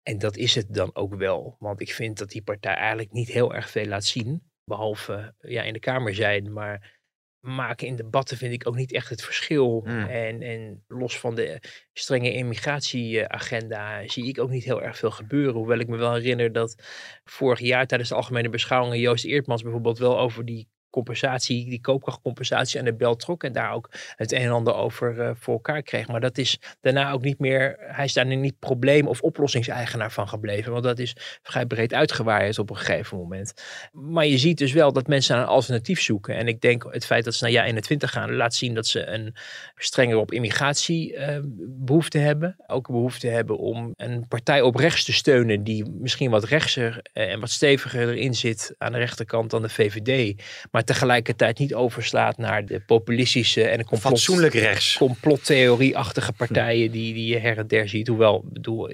En dat is het dan ook wel. Want ik vind dat die partij eigenlijk niet heel erg veel laat zien. Behalve ja, in de Kamer zijn. Maar maken in debatten vind ik ook niet echt het verschil. Mm. En, en los van de strenge immigratieagenda zie ik ook niet heel erg veel gebeuren. Hoewel ik me wel herinner dat vorig jaar tijdens de algemene beschouwingen Joost Eertmans bijvoorbeeld wel over die compensatie, die koopkrachtcompensatie aan de bel trok. En daar ook het een en ander over uh, voor elkaar kreeg. Maar dat is daarna ook niet meer, hij is daar niet probleem- of oplossingseigenaar van gebleven. Want dat is vrij breed uitgewaaid op een gegeven moment. Maar je ziet dus wel dat mensen een alternatief zoeken. En ik denk het feit dat ze naar ja 21 gaan, laat zien dat ze een strenger op immigratie uh, behoefte hebben. Ook behoefte hebben om een partij op rechts te steunen die misschien wat rechtser en wat steviger erin zit aan de rechterkant dan de VVD. Maar tegelijkertijd niet overslaat naar de populistische en de complot, fatsoenlijk rechts complottheorie-achtige partijen die, die je her en der ziet. Hoewel, bedoel,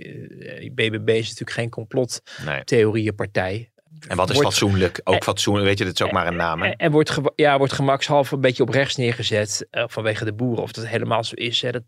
BBB is natuurlijk geen complottheorieënpartij. En wat is wordt, fatsoenlijk? Ook fatsoenlijk, weet je, dat is ook maar een naam. En, en, wordt, ja, wordt gemakshalve een beetje op rechts neergezet uh, vanwege de boeren. Of dat helemaal zo is, hè, dat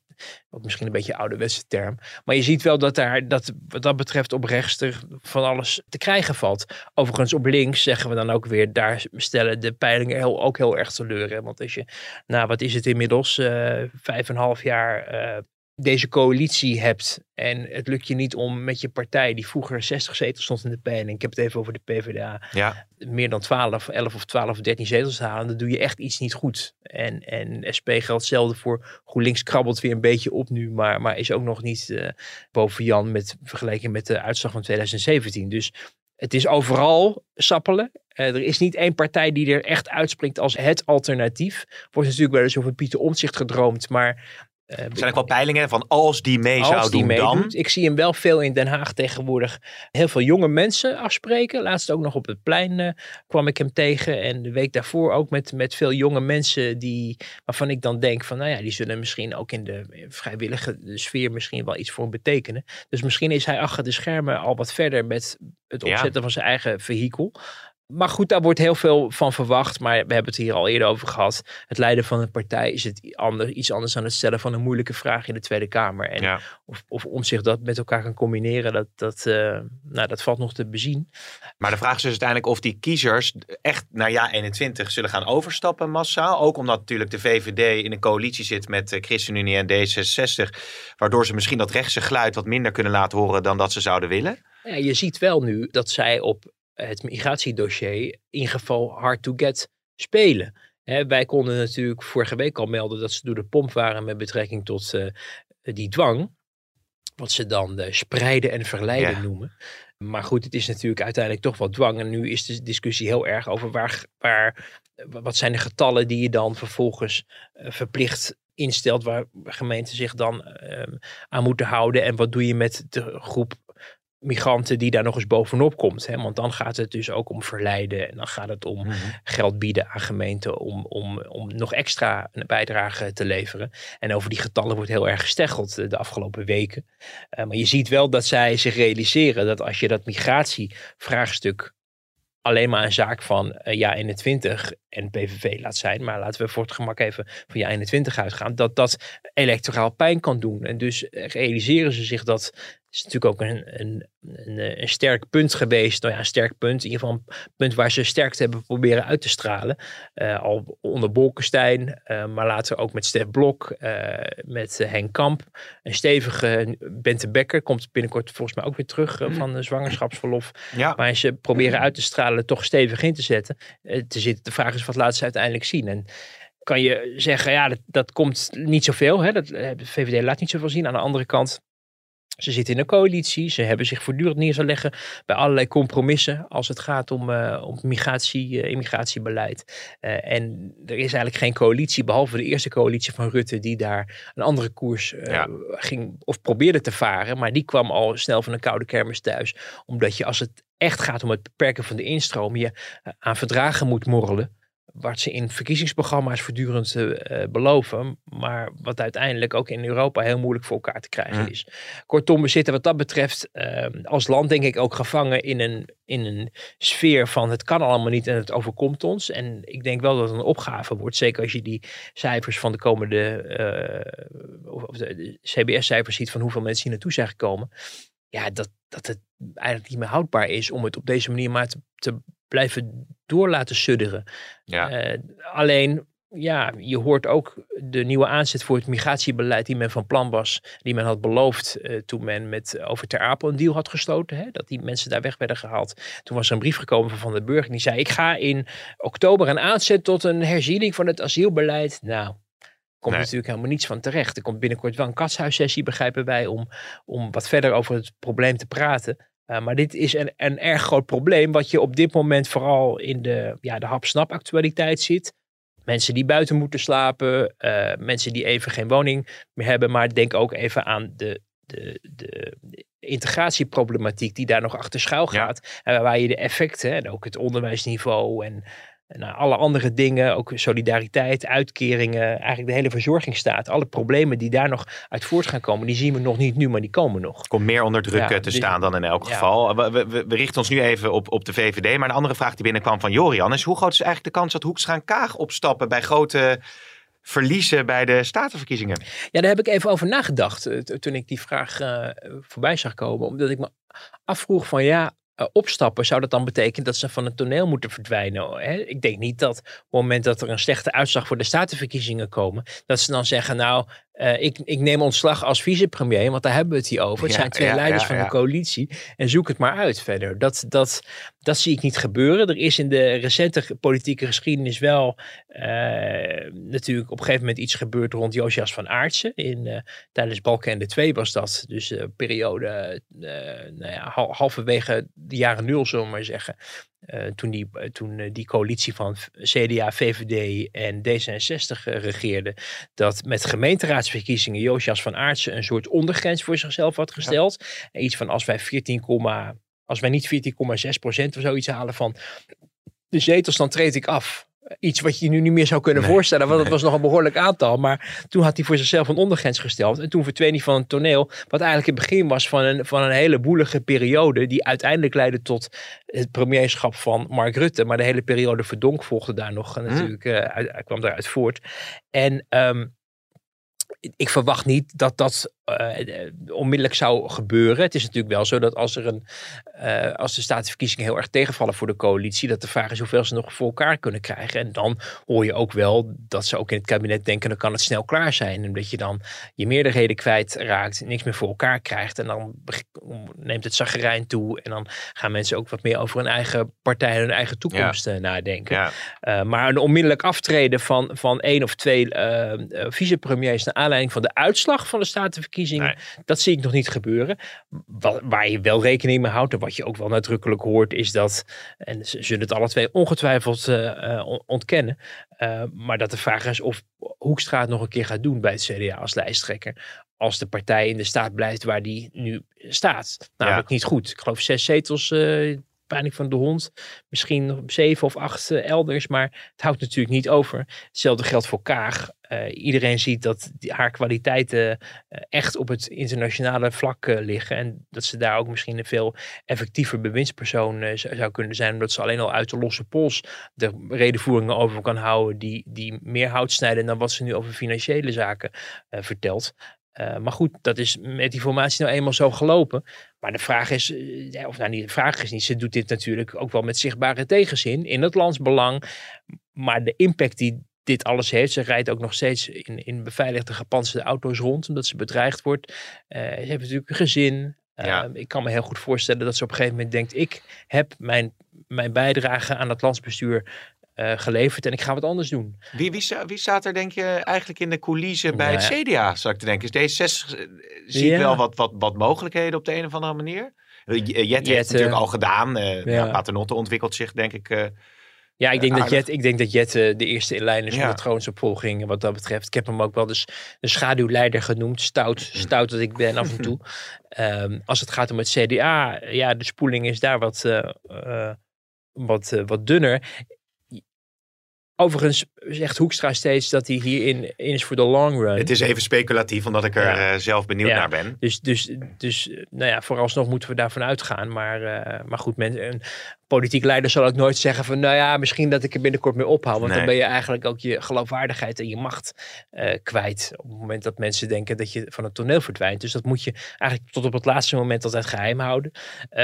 ook misschien een beetje een ouderwetse term. Maar je ziet wel dat daar, dat, wat dat betreft, op rechts er van alles te krijgen valt. Overigens, op links zeggen we dan ook weer, daar stellen de peilingen heel, ook heel erg teleur. Want als je, nou wat is het inmiddels, uh, vijf en half jaar uh, deze coalitie hebt en het lukt je niet om met je partij, die vroeger 60 zetels stond in de peiling, ik heb het even over de PvdA, ja. meer dan 12, 11 of 12 of 13 zetels te halen, dan doe je echt iets niet goed. En, en SP geldt hetzelfde voor GroenLinks krabbelt weer een beetje op nu, maar, maar is ook nog niet uh, boven Jan met vergelijking met de uitslag van 2017. Dus het is overal sappelen. Uh, er is niet één partij die er echt uitspringt als het alternatief. Wordt natuurlijk wel eens over Pieter Omtzigt gedroomd, maar er zijn ook wel peilingen van als die mee zou die doen dan. Ik zie hem wel veel in Den Haag tegenwoordig heel veel jonge mensen afspreken. Laatst ook nog op het plein uh, kwam ik hem tegen. En de week daarvoor ook met, met veel jonge mensen die, waarvan ik dan denk van nou ja, die zullen misschien ook in de vrijwillige sfeer misschien wel iets voor hem betekenen. Dus misschien is hij achter de schermen al wat verder met het opzetten ja. van zijn eigen vehikel. Maar goed, daar wordt heel veel van verwacht. Maar we hebben het hier al eerder over gehad. Het leiden van een partij is het ander, iets anders dan het stellen van een moeilijke vraag in de Tweede Kamer. En ja. of, of om zich dat met elkaar kan combineren, dat, dat, uh, nou, dat valt nog te bezien. Maar de vraag is dus uiteindelijk of die kiezers echt naar ja 21 zullen gaan overstappen massaal. Ook omdat natuurlijk de VVD in een coalitie zit met de ChristenUnie en D66. Waardoor ze misschien dat rechtse geluid wat minder kunnen laten horen dan dat ze zouden willen. Ja, je ziet wel nu dat zij op het migratiedossier in geval hard to get spelen. Hè, wij konden natuurlijk vorige week al melden dat ze door de pomp waren met betrekking tot uh, die dwang. Wat ze dan uh, spreiden en verleiden Ja. noemen. Maar goed, het is natuurlijk uiteindelijk toch wat dwang. En nu is de discussie heel erg over waar, waar, wat zijn de getallen die je dan vervolgens eh, verplicht instelt. Waar gemeenten zich dan ehm, aan moeten houden. En wat doe je met de groep migranten die daar nog eens bovenop komt. Hè? Want dan gaat het dus ook om verleiden. En dan gaat het om Mhm. geld bieden aan gemeenten om, om, om nog extra een bijdrage te leveren. En over die getallen wordt heel erg gesteggeld eh, de afgelopen weken. Eh, maar je ziet wel dat zij zich realiseren dat als je dat migratievraagstuk alleen maar een zaak van eh, ja 21 en PVV laat zijn, maar laten we voor het gemak even van ja 21 uitgaan, dat dat electoraal pijn kan doen. En dus realiseren ze zich dat is natuurlijk ook een, een, een, eh, een sterk punt geweest. Nou ja, een sterk punt. In ieder geval een punt waar ze sterkte hebben proberen uit te stralen. Eh, al onder Bolkestein, eh, maar later ook met Stef Blok, met Henk Kamp. Een stevige Bente Becker komt binnenkort volgens mij ook weer terug eh, van de zwangerschapsverlof. Ja, Maar ze proberen uit te stralen, toch stevig in te zetten. te zitten. De vraag is, wat laten ze uiteindelijk zien? En kan je zeggen, ja, dat, dat komt niet zoveel. Hè? Dat, de VVD laat niet zoveel zien. Aan de andere kant, ze zitten in een coalitie. Ze hebben zich voortdurend neer te leggen bij allerlei compromissen als het gaat om, eh, om migratie, eh, immigratiebeleid. Eh, en er is eigenlijk geen coalitie, behalve de eerste coalitie van Rutte, die daar een andere koers Ja. ging of probeerde te varen. Maar die kwam al snel van een koude kermis thuis. Omdat je als het echt gaat om het beperken van de instroom, je aan verdragen moet morrelen. Wat ze in verkiezingsprogramma's voortdurend eh, eh, beloven. Maar wat uiteindelijk ook in Europa heel moeilijk voor elkaar te krijgen Ja. is. Kortom, we zitten wat dat betreft eh, als land denk ik ook gevangen in een, in een sfeer van het kan allemaal niet en het overkomt ons. En ik denk wel dat het een opgave wordt. Zeker als je die cijfers van de komende, eh, of de, de CBS-cijfers ziet van hoeveel mensen hier naartoe zijn gekomen. Ja, dat, dat het eigenlijk niet meer houdbaar is om het op deze manier maar te, te blijven door laten sudderen. ja. Eh, alleen, ja, je hoort ook de nieuwe aanzet voor het migratiebeleid die men van plan was, die men had beloofd eh, toen men met over Ter Apel een deal had gesloten, hè, dat die mensen daar weg werden gehaald. Toen was er een brief gekomen van Van den Burg en die zei, ik ga in oktober een aanzet tot een herziening van het asielbeleid. Nou, komt Nee. natuurlijk helemaal niets van terecht. Er komt binnenkort wel een katshuissessie, begrijpen wij, om, om wat verder over het probleem te praten. Uh, maar dit is een, een erg groot probleem, wat je op dit moment vooral in de, ja, de hap-snap actualiteit ziet. Mensen die buiten moeten slapen, uh, mensen die even geen woning meer hebben. Maar denk ook even aan de, de, de, de integratieproblematiek die daar nog achter schuil gaat. Ja. En waar je de effecten, en ook het onderwijsniveau en nou, alle andere dingen, ook solidariteit, uitkeringen, eigenlijk de hele verzorgingsstaat, alle problemen die daar nog uit voort gaan komen, die zien we nog niet nu, maar die komen nog. Komt meer onder druk ja, te dus, staan dan in elk ja. geval. We, we, we, richten ons nu even op, op de VVD, maar een andere vraag die binnenkwam van Jorian is hoe groot is eigenlijk de kans dat Hoekstra en Kaag opstappen bij grote verliezen bij de statenverkiezingen? Ja, daar heb ik even over nagedacht uh, toen ik die vraag uh, voorbij zag komen, omdat ik me afvroeg van ja, opstappen, zou dat dan betekenen dat ze van het toneel moeten verdwijnen? Hè? Ik denk niet dat op het moment dat er een slechte uitslag voor de statenverkiezingen komen, dat ze dan zeggen, nou, uh, ik, ik neem ontslag als vicepremier, want daar hebben we het hier over. Het ja, zijn twee ja, leiders ja, van de coalitie en zoek het maar uit verder. Dat, dat, dat zie ik niet gebeuren. Er is in de recente politieke geschiedenis wel uh, natuurlijk op een gegeven moment iets gebeurd rond Josias van Aartsen. In, uh, tijdens Balkenende 2 was dat, dus de periode nou ja, halverwege de jaren nul, zullen we maar zeggen. Uh, toen die, toen uh, die coalitie van CDA, VVD en D66 uh, regeerde, dat met gemeenteraadsverkiezingen Josias van Aartsen een soort ondergrens voor zichzelf had gesteld. Ja. Iets van als wij 14, als wij niet 14,6 procent of zoiets halen van de zetels, dan treed ik af iets wat je nu niet meer zou kunnen nee, voorstellen. Want het nee. was nog een behoorlijk aantal. Maar toen had hij voor zichzelf een ondergrens gesteld. En toen verdween hij van een toneel. Wat eigenlijk het begin was van een, van een hele boelige periode. Die uiteindelijk leidde tot het premierschap van Mark Rutte. Maar de hele periode Verdonk volgde daar nog. En natuurlijk uh, uit, kwam daaruit voort. En um, ik verwacht niet dat dat uh, onmiddellijk zou gebeuren. Het is natuurlijk wel zo dat als er een, eh, als de statenverkiezingen heel erg tegenvallen voor de coalitie, dat de vraag is hoeveel ze nog voor elkaar kunnen krijgen. En dan hoor je ook wel dat ze ook in het kabinet denken, dan kan het snel klaar zijn. Omdat je dan je meerderheden kwijtraakt, niks meer voor elkaar krijgt. En dan neemt het zagrijn toe. En dan gaan mensen ook wat meer over hun eigen partij en hun eigen toekomst ja. nadenken. Ja. Uh, maar een onmiddellijk aftreden van, van één of twee vicepremiers naar aanleiding van de uitslag van de statenverkiezingen, dat zie ik nog niet gebeuren. waar je wel rekening mee houdt en wat je ook wel nadrukkelijk hoort, is dat, en ze zullen het alle twee ongetwijfeld uh, ontkennen, maar dat de vraag is of Hoekstra het nog een keer gaat doen bij het CDA als lijsttrekker als de partij in de staat blijft waar die nu staat. Namelijk niet goed. Ik geloof zes zetels, uh, van de hond. Misschien nog zeven of acht uh, elders. Maar het houdt natuurlijk niet over. Hetzelfde geldt voor Kaag. Uh, iedereen ziet dat haar kwaliteiten echt op het internationale vlak liggen. En dat ze daar ook misschien een veel effectiever bewindspersoon zou kunnen zijn. Omdat ze alleen al uit de losse pols de redenvoeringen over kan houden. Die, die meer hout snijden dan wat ze nu over financiële zaken vertelt. Uh, maar goed, dat is met die formatie nou eenmaal zo gelopen. Maar de vraag is, uh, of nou niet, de vraag is niet, ze doet dit natuurlijk ook wel met zichtbare tegenzin in het landsbelang. Maar de impact die dit alles heeft, ze rijdt ook nog steeds in, in beveiligde gepantserde auto's rond, omdat ze bedreigd wordt. Uh, ze heeft natuurlijk een gezin. Ja. Ik kan me heel goed voorstellen dat ze op een gegeven moment denkt, ik heb mijn, mijn bijdrage aan het landsbestuur uh, geleverd en ik ga wat anders doen. Wie, wie, wie staat er denk je eigenlijk in de coulissen bij het CDA, zou ik te denken? Is D66, uh, zie ik wel wat, wat, wat mogelijkheden op de een of andere manier? Jet, Jet heeft het natuurlijk al gedaan. Uh, ja. Paternotte ontwikkelt zich denk ik... ja, ik denk, dat Jet, ik denk dat Jet de eerste in lijn is ja. met de opvolging wat dat betreft. Ik heb hem ook wel dus de schaduwleider genoemd. Stout, stout dat ik ben af en toe. um, als het gaat om het CDA, ja, de spoeling is daar wat, wat, wat dunner. Overigens zegt Hoekstra steeds dat hij hierin in is voor de long run. Het is even speculatief, omdat ik er ja. uh, zelf benieuwd ja. naar ben. Dus, dus, dus nou ja, vooralsnog moeten we daarvan uitgaan. Maar, uh, maar goed, men, een politiek leider zal ook nooit zeggen van... nou ja, misschien dat ik er binnenkort mee ophoud. Want nee. dan ben je eigenlijk ook je geloofwaardigheid en je macht uh, kwijt. Op het moment dat mensen denken dat je van het toneel verdwijnt. Dus dat moet je eigenlijk tot op het laatste moment altijd geheim houden.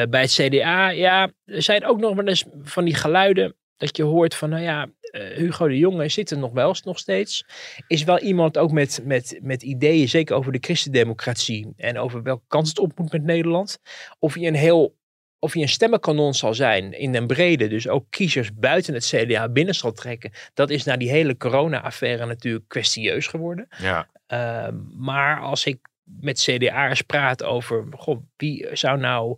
bij het CDA, ja, er zijn ook nog wel eens van die geluiden... dat je hoort van, nou ja Hugo de Jonge zit er nog wel nog steeds. Is wel iemand ook met, met, met ideeën, zeker over de christendemocratie en over welke kant het op moet met Nederland. Of hij een heel of hij een stemmenkanon zal zijn in den brede, dus ook kiezers buiten het CDA binnen zal trekken, dat is na die hele corona-affaire natuurlijk kwestieus geworden. Ja. Uh, maar als ik met CDA'ers praat over, goh, wie zou nou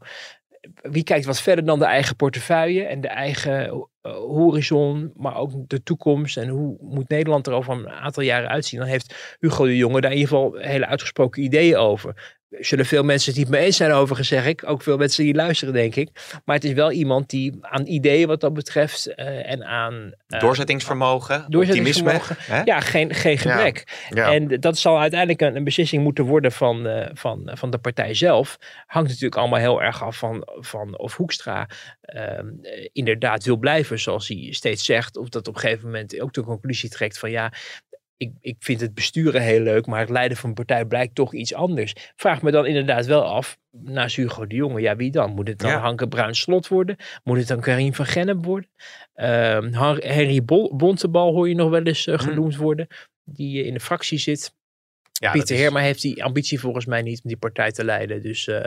wie kijkt wat verder dan de eigen portefeuille en de eigen uh, horizon, maar ook de toekomst en hoe moet Nederland er over een aantal jaren uitzien, dan heeft Hugo de Jonge daar in ieder geval hele uitgesproken ideeën over zullen veel mensen het niet mee eens zijn over, zeg ik. Ook veel mensen die luisteren, denk ik. Maar het is wel iemand die aan ideeën wat dat betreft uh, en aan... Uh, doorzettingsvermogen, doorzettingsvermogen, optimisme. Ja, geen, geen gebrek. Ja. Ja. En dat zal uiteindelijk een, een, beslissing moeten worden van, uh, van, van de partij zelf. Hangt natuurlijk allemaal heel erg af van, van of Hoekstra ehm, inderdaad wil blijven zoals hij steeds zegt. Of dat op een gegeven moment ook de conclusie trekt van ja, ik, ik vind het besturen heel leuk, maar het leiden van een partij blijkt toch iets anders. Vraag me dan inderdaad wel af, naast Hugo de Jonge, ja wie dan? Moet het dan ja. Hanke Bruin Slot worden? Moet het dan Karim van Gennep worden? Uh, Henry Bol Bontebal hoor je nog wel eens uh, genoemd hmm. worden, die uh, in de fractie zit. Ja, Pieter is... Heerma heeft die ambitie volgens mij niet om die partij te leiden. Dus, uh,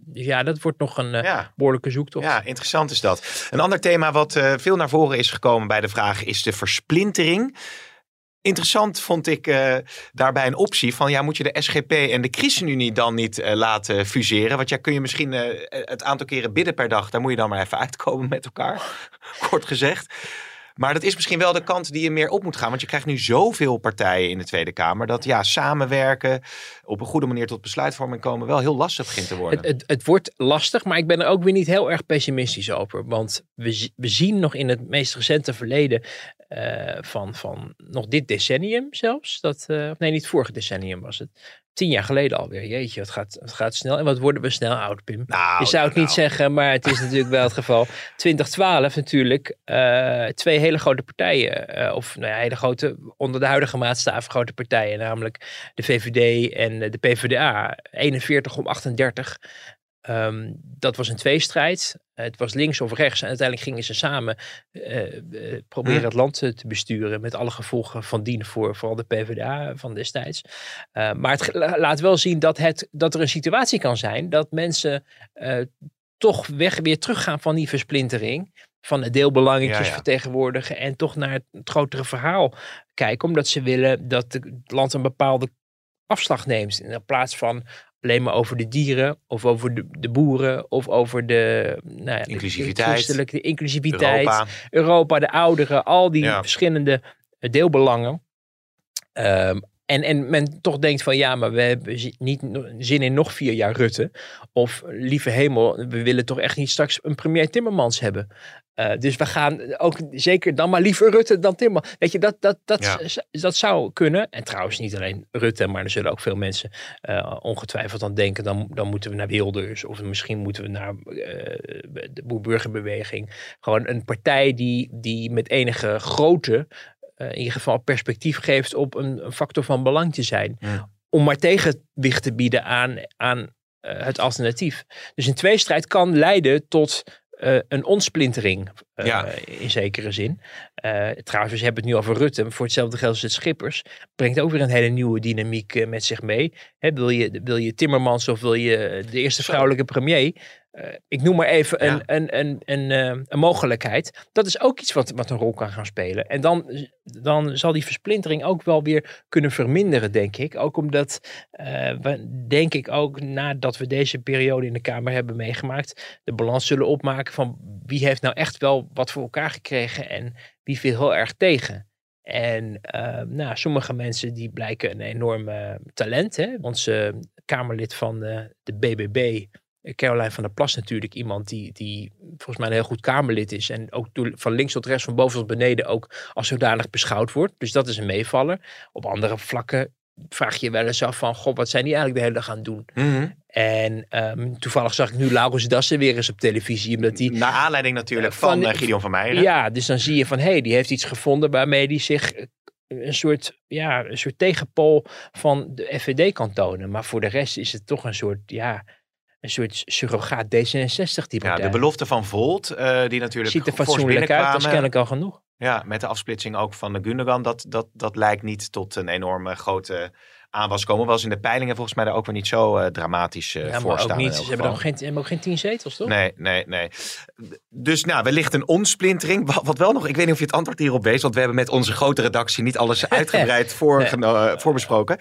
dus ja, dat wordt nog een uh, ja. behoorlijke zoektocht. Ja, interessant is dat. Een ander thema wat uh, veel naar voren is gekomen bij de vraag is de versplintering. Interessant vond ik uh, daarbij een optie van ja, moet je de SGP en de ChristenUnie dan niet uh, laten fuseren? Want ja, kun je misschien uh, het aantal keren bidden per dag, daar moet je dan maar even uitkomen met elkaar, kort gezegd. Maar dat is misschien wel de kant die je meer op moet gaan. Want je krijgt nu zoveel partijen in de Tweede Kamer. Dat ja, samenwerken, op een goede manier tot besluitvorming komen, wel heel lastig begint te worden. Het, het, wordt lastig, maar ik ben er ook weer niet heel erg pessimistisch over. Want we, we zien nog in het meest recente verleden uh, van, van nog dit decennium zelfs. Dat, uh, nee, niet vorige decennium was het. Tien jaar geleden alweer. Jeetje, het gaat, het gaat snel. En wat worden we snel oud, Pim? Nou, je zou het nou. niet zeggen, maar het is natuurlijk wel het geval. 2012 natuurlijk. Uh, twee hele grote partijen. of nou ja, hele grote, onder de huidige maatstaven grote partijen. Namelijk de VVD en de PvdA. 41 om 38. Ehm, dat was een tweestrijd. Het was links of rechts. En uiteindelijk gingen ze samen eh, eh, proberen Hm. het land eh, te besturen. Met alle gevolgen van dien voor vooral de PvdA van destijds. Eh, maar het laat wel zien dat, het, dat er een situatie kan zijn dat mensen eh, toch weg weer teruggaan van die versplintering. Van de deelbelangetjes Ja, ja. vertegenwoordigen. En toch naar het grotere verhaal kijken. Omdat ze willen dat het land een bepaalde afslag neemt. In plaats van alleen maar over de dieren. Of over de, de boeren. Of over de, nou ja, Inclusiviteit. De, inclusiviteit. Europa. Europa, de ouderen, al die Ja. verschillende eh, deelbelangen. Ehm, en, en men toch denkt van ja, maar we hebben niet zin in nog vier jaar Rutte. Of lieve hemel, we willen toch echt niet straks een premier Timmermans hebben. Eh, dus we gaan ook zeker dan maar liever Rutte dan Timmermans. Weet je, dat, dat, dat, Ja. dat zou kunnen. En trouwens niet alleen Rutte, maar er zullen ook veel mensen eh, ongetwijfeld aan denken. Dan, dan moeten we naar Wilders of misschien moeten we naar eh, de boerburgerbeweging. Gewoon een partij die, die met enige grootte in ieder geval perspectief geeft op een, een factor van belang te zijn. Ja. Om maar tegenwicht te bieden aan, aan eh, het alternatief. Dus een tweestrijd kan leiden tot eh, een ontsplintering eh, Ja. in zekere zin. Eh, trouwens, we hebben het nu over Rutte. Voor hetzelfde geld als het Schippers. Brengt ook weer een hele nieuwe dynamiek eh, met zich mee. Hè, wil, je, wil je Timmermans of wil je de eerste vrouwelijke premier? Eh, ik noem maar even een, Ja. een, een, een, eh, een mogelijkheid. Dat is ook iets wat, wat een rol kan gaan spelen. En dan, dan zal die versplintering ook wel weer kunnen verminderen, denk ik. Ook omdat eh, we, denk ik ook nadat we deze periode in de Kamer hebben meegemaakt, de balans zullen opmaken van wie heeft nou echt wel wat voor elkaar gekregen en wie viel heel erg tegen. En eh, nou, sommige mensen die blijken een enorm eh, talent. Hè? Onze Kamerlid van eh, de BBB, Caroline van der Plas natuurlijk. Iemand die, die volgens mij een heel goed Kamerlid is. En ook van links tot rechts, van boven tot beneden ook als zodanig beschouwd wordt. Dus dat is een meevaller. Op andere vlakken vraag je je wel eens af van... God, wat zijn die eigenlijk de hele dag aan het doen? Mhm. En ehm, toevallig zag ik nu Laurens Dassen weer eens op televisie. Omdat die Naar aanleiding natuurlijk Eh, van, van- eh, Gideon van Meijeren. ja, dus dan zie je van, hé, hey, die heeft iets gevonden waarmee die zich eh, een soort, ja, een soort tegenpool van de FVD kan tonen. Maar voor de rest is het toch een soort, ja, een soort surrogaat D66 die Ja, de belofte van Volt, die natuurlijk Ziet er fatsoenlijk uit, dat binnenkwamen. kennelijk al genoeg. Ja, met de afsplitsing ook van de Gundogan, dat, dat, dat lijkt niet tot een enorme grote aanwas komen. Was in de peilingen volgens mij daar ook weer niet zo eh, dramatisch eh ja, voor staan. niet, ze hebben, ook geen, hebben ook geen tien zetels, toch? Nee, nee, nee. Dus nou, wellicht een onsplintering. Wat, wat wel nog, ik weet niet of je het antwoord hierop weet, want we hebben met onze grote redactie niet alles uitgebreid voorgeno- eh, voorbesproken.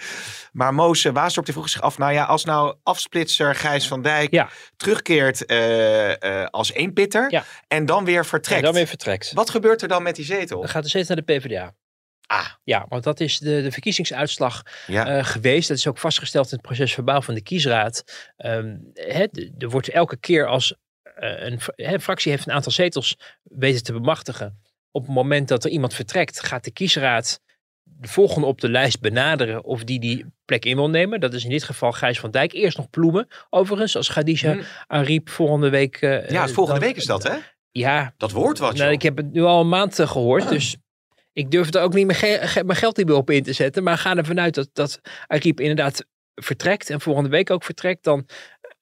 Maar Moos uh, Waasdorp die vroeg zich af, nou ja, als nou afsplitser Gijs van Dijk Ja. terugkeert als eenpitter Ja. en dan weer vertrekt. dan weer vertrekt. Wat gebeurt er dan met die zetel? Dan gaat de zetel naar de PvdA. Ah, Ja, want dat is de, de verkiezingsuitslag ja. eh, geweest. Dat is ook vastgesteld in het proces verbaal van de kiesraad. Ehm, hè, d- er wordt elke keer als eh, een, fra- hè, een fractie heeft een aantal zetels weten te bemachtigen. Op het moment dat er iemand vertrekt, gaat de kiesraad de volgende op de lijst benaderen of die die plek in wil nemen. Dat is in dit geval Gijs van Dijk. Eerst nog Ploemen, overigens, als Khadija Hm. Ariep volgende week... eh, ja, volgende dan- week is dat, hè? Ja, Dat woord wat, nou, ik heb het nu al een maand eh, gehoord, dus ik durf er ook niet ge- ge- mijn geld niet meer op in te zetten. Maar ga ervan uit dat, dat Ariep inderdaad vertrekt en volgende week ook vertrekt. Dan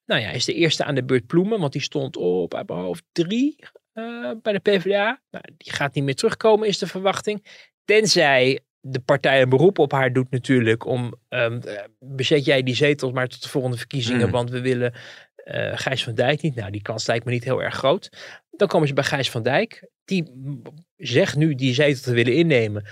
nou ja, is de eerste aan de beurt Ploemen, want die stond op uit mijn hoofd drie eh, bij de PvdA. Nou, die gaat niet meer terugkomen, is de verwachting. Tenzij de partij een beroep op haar doet natuurlijk om ehm, eh, bezet jij die zetels maar tot de volgende verkiezingen, Mm. want we willen eh Gijs van Dijk niet. Nou, die kans lijkt me niet heel erg groot. Dan komen ze bij Gijs van Dijk. Die zegt nu die zetel te willen innemen.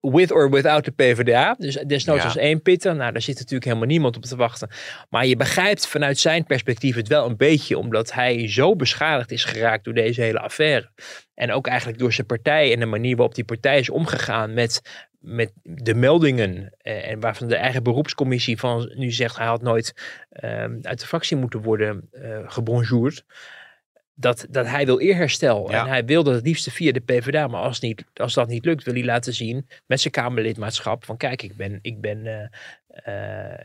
With or without de PvdA. Dus desnoods Ja. als één pitter. Nou, daar zit natuurlijk helemaal niemand op te wachten. Maar je begrijpt vanuit zijn perspectief het wel een beetje. Omdat hij zo beschadigd is geraakt door deze hele affaire. En ook eigenlijk door zijn partij en de manier waarop die partij is omgegaan met, met de meldingen. eh, En waarvan de eigen beroepscommissie van nu zegt hij had nooit ehm, uit de fractie moeten worden eh gebonjourd. Dat, dat hij wil eerherstel. Ja. En hij wil dat het liefste via de PvdA. Maar als, niet, als dat niet lukt, wil hij laten zien met zijn Kamerlidmaatschap. Van kijk, ik ben, ik ben, eh, eh,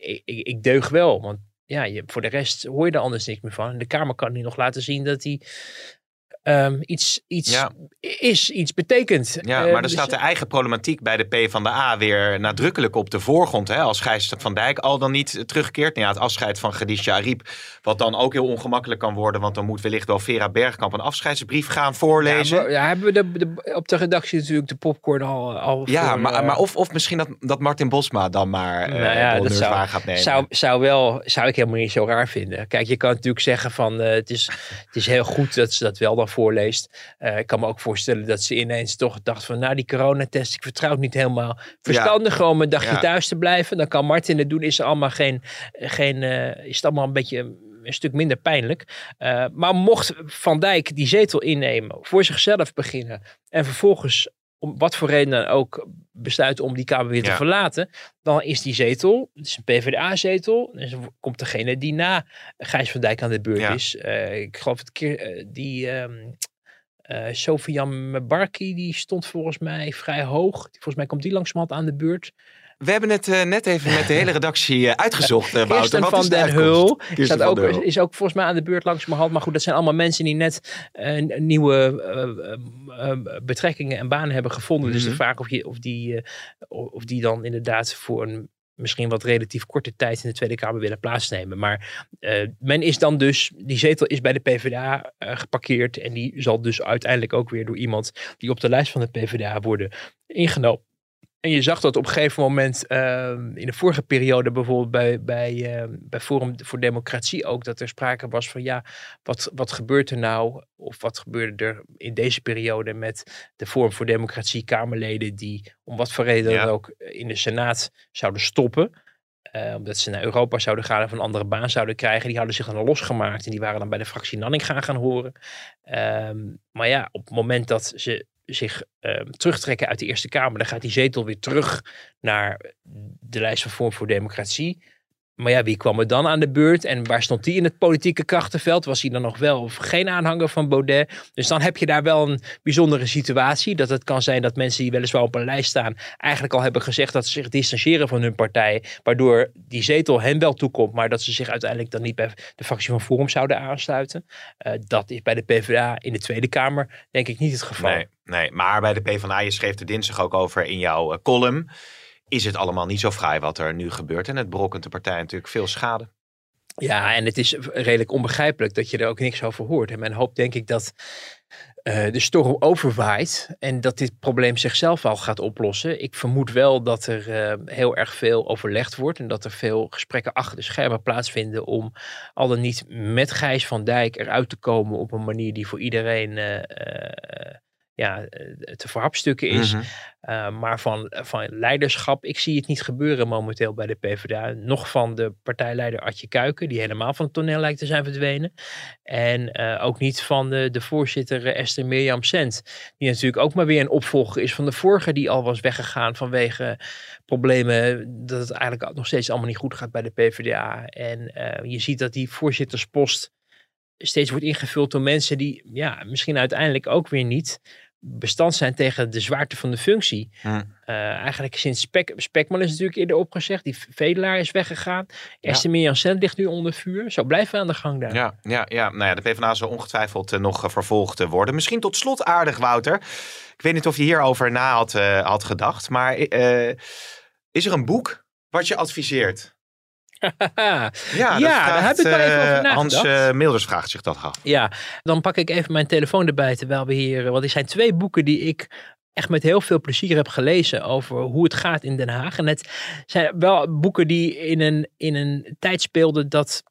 ik, ik, ik deug wel. Want ja, je, voor de rest hoor je er anders niks meer van. En de Kamer kan nu nog laten zien dat hij ehm, iets, iets Ja. is, iets betekent. Ja, Eh, maar er dus- staat de eigen problematiek bij de P van de A weer nadrukkelijk op de voorgrond. Hè? Als Gijs van Dijk al dan niet terugkeert. Nou ja, het afscheid van Khadija Ariep. Wat dan ook heel ongemakkelijk kan worden. Want dan moet wellicht wel Vera Bergkamp een afscheidsbrief gaan voorlezen. Ja, maar- ja, hebben we de, de- op de redactie natuurlijk de popcorn al, al Ja, voor, maar, eh, maar of, of misschien dat, dat Martin Bosma dan maar eh Nou ja, de dat zou- gaat nemen. Zou, zou, wel, zou ik helemaal niet zo raar vinden. Kijk, je kan natuurlijk zeggen van eh, het, is, het is heel goed dat ze dat wel dan voorleest. Eh, ik kan me ook voorstellen dat ze ineens toch dacht van nou die coronatest, ik vertrouw het niet helemaal. Verstandig om een dagje Ja. thuis te blijven. Dan kan Martin het doen. Is, er allemaal geen, geen, eh, is het allemaal een beetje een stuk minder pijnlijk. Eh, maar mocht Van Dijk die zetel innemen, voor zichzelf beginnen en vervolgens om wat voor reden dan ook besluiten om die Kamer weer te Ja. verlaten, dan is die zetel, het is een PvdA-zetel, dus dan komt degene die na Gijs van Dijk aan de beurt Ja. is. Eh, ik geloof het keer, eh, die ehm eh Sofian Mebarki, die stond volgens mij vrij hoog. Volgens mij komt die langzamerhand aan de beurt. We hebben het eh, net even met de hele redactie eh, uitgezocht, eh, Wouter. Wat van is de den? Hul staat van ook, den Hul. is ook volgens mij aan de beurt langzamerhand. Maar goed, dat zijn allemaal mensen die net nieuwe betrekkingen en banen hebben gevonden. Dus de Mhm. vraag of, je, of, die, of die dan inderdaad voor een misschien wat relatief korte tijd in de Tweede Kamer willen plaatsnemen. Maar men is dan dus, die zetel is bij de PvdA eh, geparkeerd. En die zal dus uiteindelijk ook weer door iemand die op de lijst van de PvdA worden ingenomen. En je zag dat op een gegeven moment ehm, in de vorige periode bijvoorbeeld bij, bij, ehm, bij Forum voor Democratie ook, dat er sprake was van ja, wat, wat gebeurt er nou, of wat gebeurde er in deze periode met de Forum voor Democratie Kamerleden die om wat voor reden Ja. dan ook in de Senaat zouden stoppen. Eh, omdat ze naar Europa zouden gaan of een andere baan zouden krijgen. Die hadden zich dan losgemaakt en die waren dan bij de fractie Nanning gaan gaan horen. Ehm, maar ja, op het moment dat ze zich ehm, terugtrekken uit de Eerste Kamer, dan gaat die zetel weer terug naar de lijst van Vorm voor Democratie. Maar ja, wie kwam er dan aan de beurt en waar stond die in het politieke krachtenveld? Was hij dan nog wel of geen aanhanger van Baudet? Dus dan heb je daar wel een bijzondere situatie. Dat het kan zijn dat mensen die weliswaar op een lijst staan, eigenlijk al hebben gezegd dat ze zich distancieren van hun partij. Waardoor die zetel hen wel toekomt, maar dat ze zich uiteindelijk dan niet bij de fractie van Forum zouden aansluiten. Eh, dat is bij de PvdA in de Tweede Kamer denk ik niet het geval. Nee, nee, maar bij de PvdA, je schreef er dinsdag ook over in jouw eh, column. Is het allemaal niet zo fraai wat er nu gebeurt? En het berokkent de partij natuurlijk veel schade. Ja, en het is redelijk onbegrijpelijk dat je er ook niks over hoort. En men hoopt denk ik dat eh, de storm overwaait en dat dit probleem zichzelf al gaat oplossen. Ik vermoed wel dat er eh, heel erg veel overlegd wordt en dat er veel gesprekken achter de schermen plaatsvinden om al dan niet met Gijs van Dijk eruit te komen op een manier die voor iedereen eh, ja, eh, te verhapstukken is. Mhm. Uh, maar van, van leiderschap, ik zie het niet gebeuren momenteel bij de PvdA. Nog van de partijleider Adje Kuiken, die helemaal van het toneel lijkt te zijn verdwenen. En uh, ook niet van de, de voorzitter Esther Mirjam Sent. Die natuurlijk ook maar weer een opvolger is van de vorige, die al was weggegaan vanwege problemen. Dat het eigenlijk nog steeds allemaal niet goed gaat bij de PvdA. En uh, je ziet dat die voorzitterspost steeds wordt ingevuld door mensen die ja, misschien uiteindelijk ook weer niet bestand zijn tegen de zwaarte van de functie. Hm. Uh, eigenlijk sinds Spek, Spekman is natuurlijk eerder opgezegd. Die Vedelaar is weggegaan. Ja. Esther Mirjam ligt nu onder vuur. Zo blijven we aan de gang daar. Ja, ja, ja. Nou ja, de PvdA zal ongetwijfeld uh, nog uh, vervolgd worden. Misschien tot slot aardig, Wouter. Ik weet niet of je hierover na had, uh, had gedacht. Maar is er een boek wat je adviseert? Ja, ja daar heb ik wel even over nagedacht. Hans uh, Milders vraagt zich dat af. Ja, dan pak ik even mijn telefoon erbij terwijl we hier... Want er zijn twee boeken die ik echt met heel veel plezier heb gelezen over hoe het gaat in Den Haag. En het zijn wel boeken die in een, in een tijd speelden dat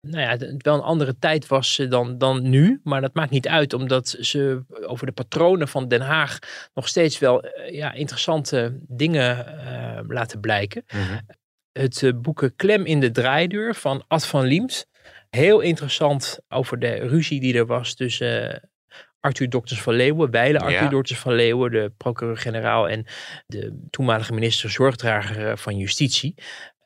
nou ja, het wel een andere tijd was dan, dan nu. Maar dat maakt niet uit, omdat ze over de patronen van Den Haag nog steeds wel ja, interessante dingen uh, laten blijken. Mhm. Mm -hmm. Het uh, boek Klem in de draaideur van Ad van Liemt. Heel interessant over de ruzie die er was tussen uh, Arthur Dokters van Leeuwen, Weile Arthur ja. Dokters van Leeuwen, de procureur-generaal en de toenmalige minister zorgdrager eh, van Justitie.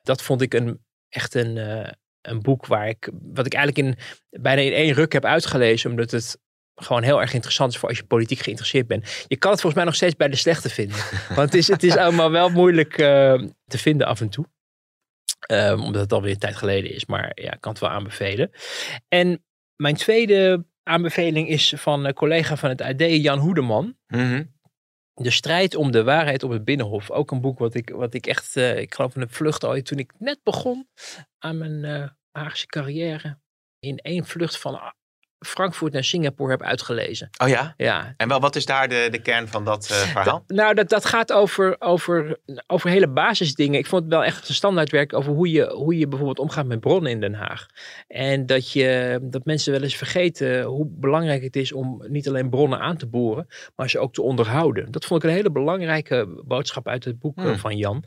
Dat vond ik een, echt een, uh, een boek waar ik, wat ik eigenlijk in, bijna in één ruk heb uitgelezen, omdat het gewoon heel erg interessant is voor als je politiek geïnteresseerd bent. Je kan het volgens mij nog steeds bij de slechte vinden. Want het is, het is allemaal wel moeilijk uh, te vinden af en toe. Um, omdat het alweer een tijd geleden is, maar ja, ik kan het wel aanbevelen. En mijn tweede aanbeveling is van een collega van het AD, Jan Hoedeman. Mhm. De strijd om de waarheid op het Binnenhof. Ook een boek wat ik, wat ik echt, eh, ik geloof in een vlucht ooit toen ik net begon aan mijn eh Haagse carrière. In één vlucht van Frankfurt naar Singapore heb uitgelezen. Oh ja? Ja, En wel, wat is daar de, de kern van dat eh, verhaal? nou, dat, dat gaat over, over, over hele basisdingen. Ik vond het wel echt een standaardwerk over hoe je, hoe je bijvoorbeeld omgaat met bronnen in Den Haag. En dat, je, dat mensen wel eens vergeten hoe belangrijk het is om niet alleen bronnen aan te boren, maar ze ook te onderhouden. Dat vond ik een hele belangrijke boodschap uit het boek eh, Hmm. van Jan.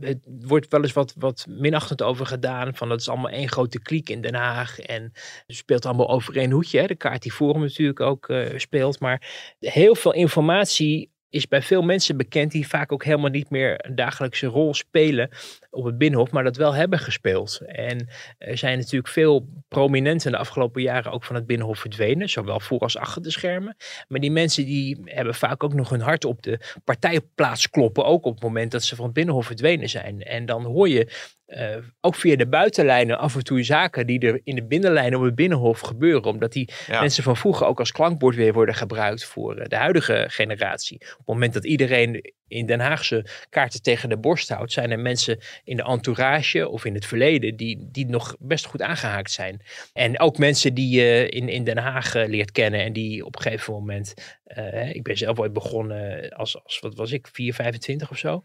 Het wordt wel eens wat, wat minachtend over gedaan. Van dat is allemaal één grote kliek in Den Haag. En speelt allemaal over één hoedje. Hè? De kaart die Forum natuurlijk ook eh, speelt. Maar heel veel informatie is bij veel mensen bekend die vaak ook helemaal niet meer een dagelijkse rol spelen op het Binnenhof, maar dat wel hebben gespeeld. En er zijn natuurlijk veel prominenten de afgelopen jaren ook van het Binnenhof verdwenen, zowel voor als achter de schermen. Maar die mensen die hebben vaak ook nog hun hart op de partijplaats kloppen, ook op het moment dat ze van het Binnenhof verdwenen zijn. En dan hoor je eh, ook via de buitenlijnen af en toe zaken die er in de binnenlijnen op het Binnenhof gebeuren, omdat die Ja. mensen van vroeger ook als klankbord weer worden gebruikt voor eh, de huidige generatie. Op het moment dat iedereen in Den Haagse kaarten tegen de borst houdt, zijn er mensen in de entourage of in het verleden die, die nog best goed aangehaakt zijn. En ook mensen die je in, in Den Haag eh, leert kennen en die op een gegeven moment, eh, ik ben zelf ooit begonnen als, als wat was ik, 4, 25 of zo,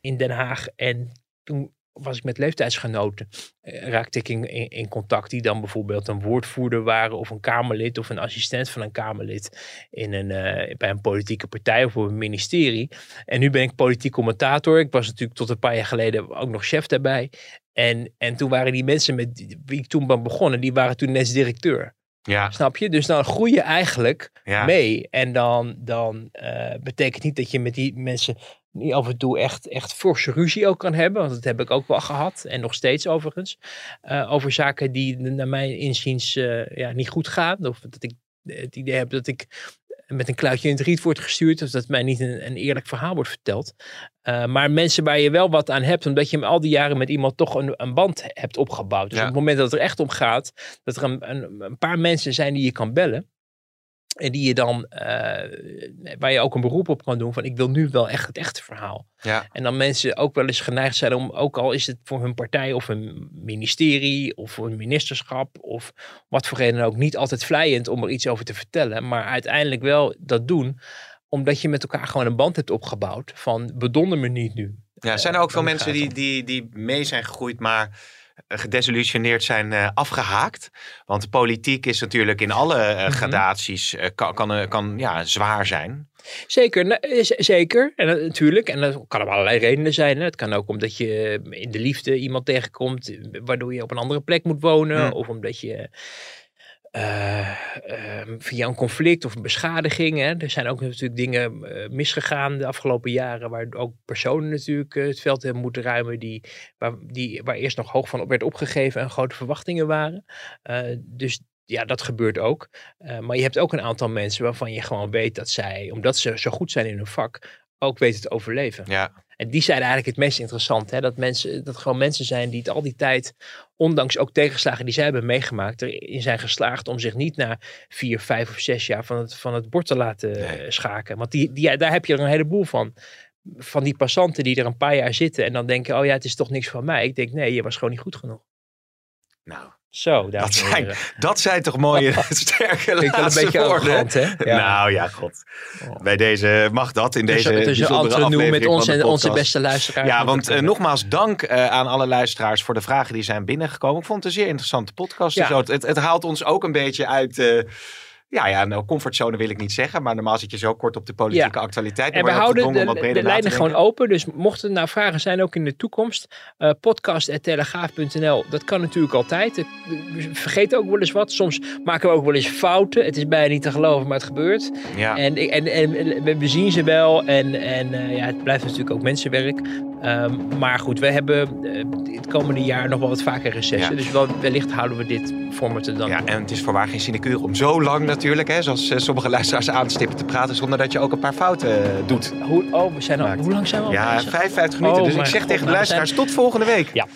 in Den Haag. En toen was ik met leeftijdsgenoten, eh, raakte ik in, in, in contact die dan bijvoorbeeld een woordvoerder waren of een Kamerlid of een assistent van een Kamerlid in een, eh, bij een politieke partij of op een ministerie. En nu ben ik politiek commentator. Ik was natuurlijk tot een paar jaar geleden ook nog chef daarbij. En, en toen waren die mensen met wie ik toen ben begonnen, die waren toen net directeur. Ja, Snap je? Dus dan groei je eigenlijk ja. mee. En dan, dan eh, betekent niet dat je met die mensen niet af en toe echt, echt forse ruzie ook kan hebben. Want dat heb ik ook wel gehad. En nog steeds overigens. Eh, over zaken die naar mijn inziens eh, ja, niet goed gaan. Of dat ik het idee heb dat ik met een kluitje in het riet wordt gestuurd. Of dat mij niet een, een eerlijk verhaal wordt verteld. Eh, maar mensen waar je wel wat aan hebt. Omdat je hem al die jaren met iemand toch een, een band hebt opgebouwd. Dus Ja. op het moment dat het er echt om gaat. Dat er een, een, een paar mensen zijn die je kan bellen. En die je dan, eh, waar je ook een beroep op kan doen van ik wil nu wel echt het echte verhaal. Ja. En dan mensen ook wel eens geneigd zijn om, ook al is het voor hun partij of een ministerie of voor een ministerschap of wat voor reden ook, niet altijd vlijend om er iets over te vertellen. Maar uiteindelijk wel dat doen, omdat je met elkaar gewoon een band hebt opgebouwd van bedonder me niet nu. Ja, zijn er ook veel mensen die, die, die mee zijn gegroeid, maar eh, gedesillusioneerd zijn eh, afgehaakt? Want politiek is natuurlijk in alle Mhm. eh, gradaties, eh, kan, kan, eh, kan ja, zwaar zijn. Zeker, nou, eh, zeker. En dat- natuurlijk. En dat kan om allerlei redenen zijn. Hè. Het kan ook omdat je in de liefde iemand tegenkomt, eh, waardoor je op een andere plek moet wonen. Hmm. Of omdat je eh, ehm, via een conflict of een beschadiging. Hè. Er zijn ook natuurlijk dingen eh, misgegaan de afgelopen jaren, waar ook personen natuurlijk eh, het veld hebben moeten ruimen, die, waar, die, waar eerst nog hoog van op werd opgegeven en grote verwachtingen waren. Dus ja, dat gebeurt ook. Maar je hebt ook een aantal mensen waarvan je gewoon weet dat zij, omdat ze zo goed zijn in hun vak, ook weten te overleven. Ja, En die zijn eigenlijk het meest interessant. Hè? Dat, mensen, dat gewoon mensen zijn die het al die tijd, ondanks ook tegenslagen die zij hebben meegemaakt, erin zijn geslaagd om zich niet na vier, vijf of zes jaar van het, van het bord te laten Nee. eh, schaken. Want die, die, daar heb je er een heleboel van. Van die passanten die er een paar jaar zitten en dan denken, oh ja, het is toch niks van mij. Ik denk, nee, je was gewoon niet goed genoeg. nou, Zo, dat zijn, dat zijn toch mooie, sterke Vind ik wel een laatste beetje arrogant, hè? Ja. Nou ja, god. Oh. Bij deze mag dat in deze tussen bijzondere Anton Noem met aflevering ons en onze beste luisteraars. Ja, want eh, nogmaals dank eh, aan alle luisteraars voor de vragen die zijn binnengekomen. Ik vond het een zeer interessante podcast. Ja. Dus het, het, het haalt ons ook een beetje uit... eh, ja, ja, nou, comfortzone wil ik niet zeggen. Maar normaal zit je zo kort op de politieke actualiteit. En we houden de, te lijnen gewoon open. Dus mochten er nou vragen zijn, ook in de toekomst. eh podcast.telegraaf.nl, dat kan natuurlijk altijd. Vergeet ook wel eens wat. Soms maken we ook wel eens fouten. Het is bijna niet te geloven, maar het gebeurt. Ja. En, en, en we- zien ze wel. En, en eh, ja, het blijft natuurlijk ook mensenwerk. Ehm, maar goed, we hebben eh, het komende jaar nog wel wat vaker recessen. Ja. Dus wel, wellicht houden we dit format er dan Ja, en het is voorwaar geen sinecure om zo lang natuurlijk, hè, zoals eh, sommige luisteraars aanstippen, te praten zonder dat je ook een paar fouten eh, doet. Hoe, oh, we zijn al, hoe lang zijn we al Ja, bezig? 55 minuten. Oh dus ik zeg God, tegen de nou, zijn- luisteraars tot volgende week. Ja.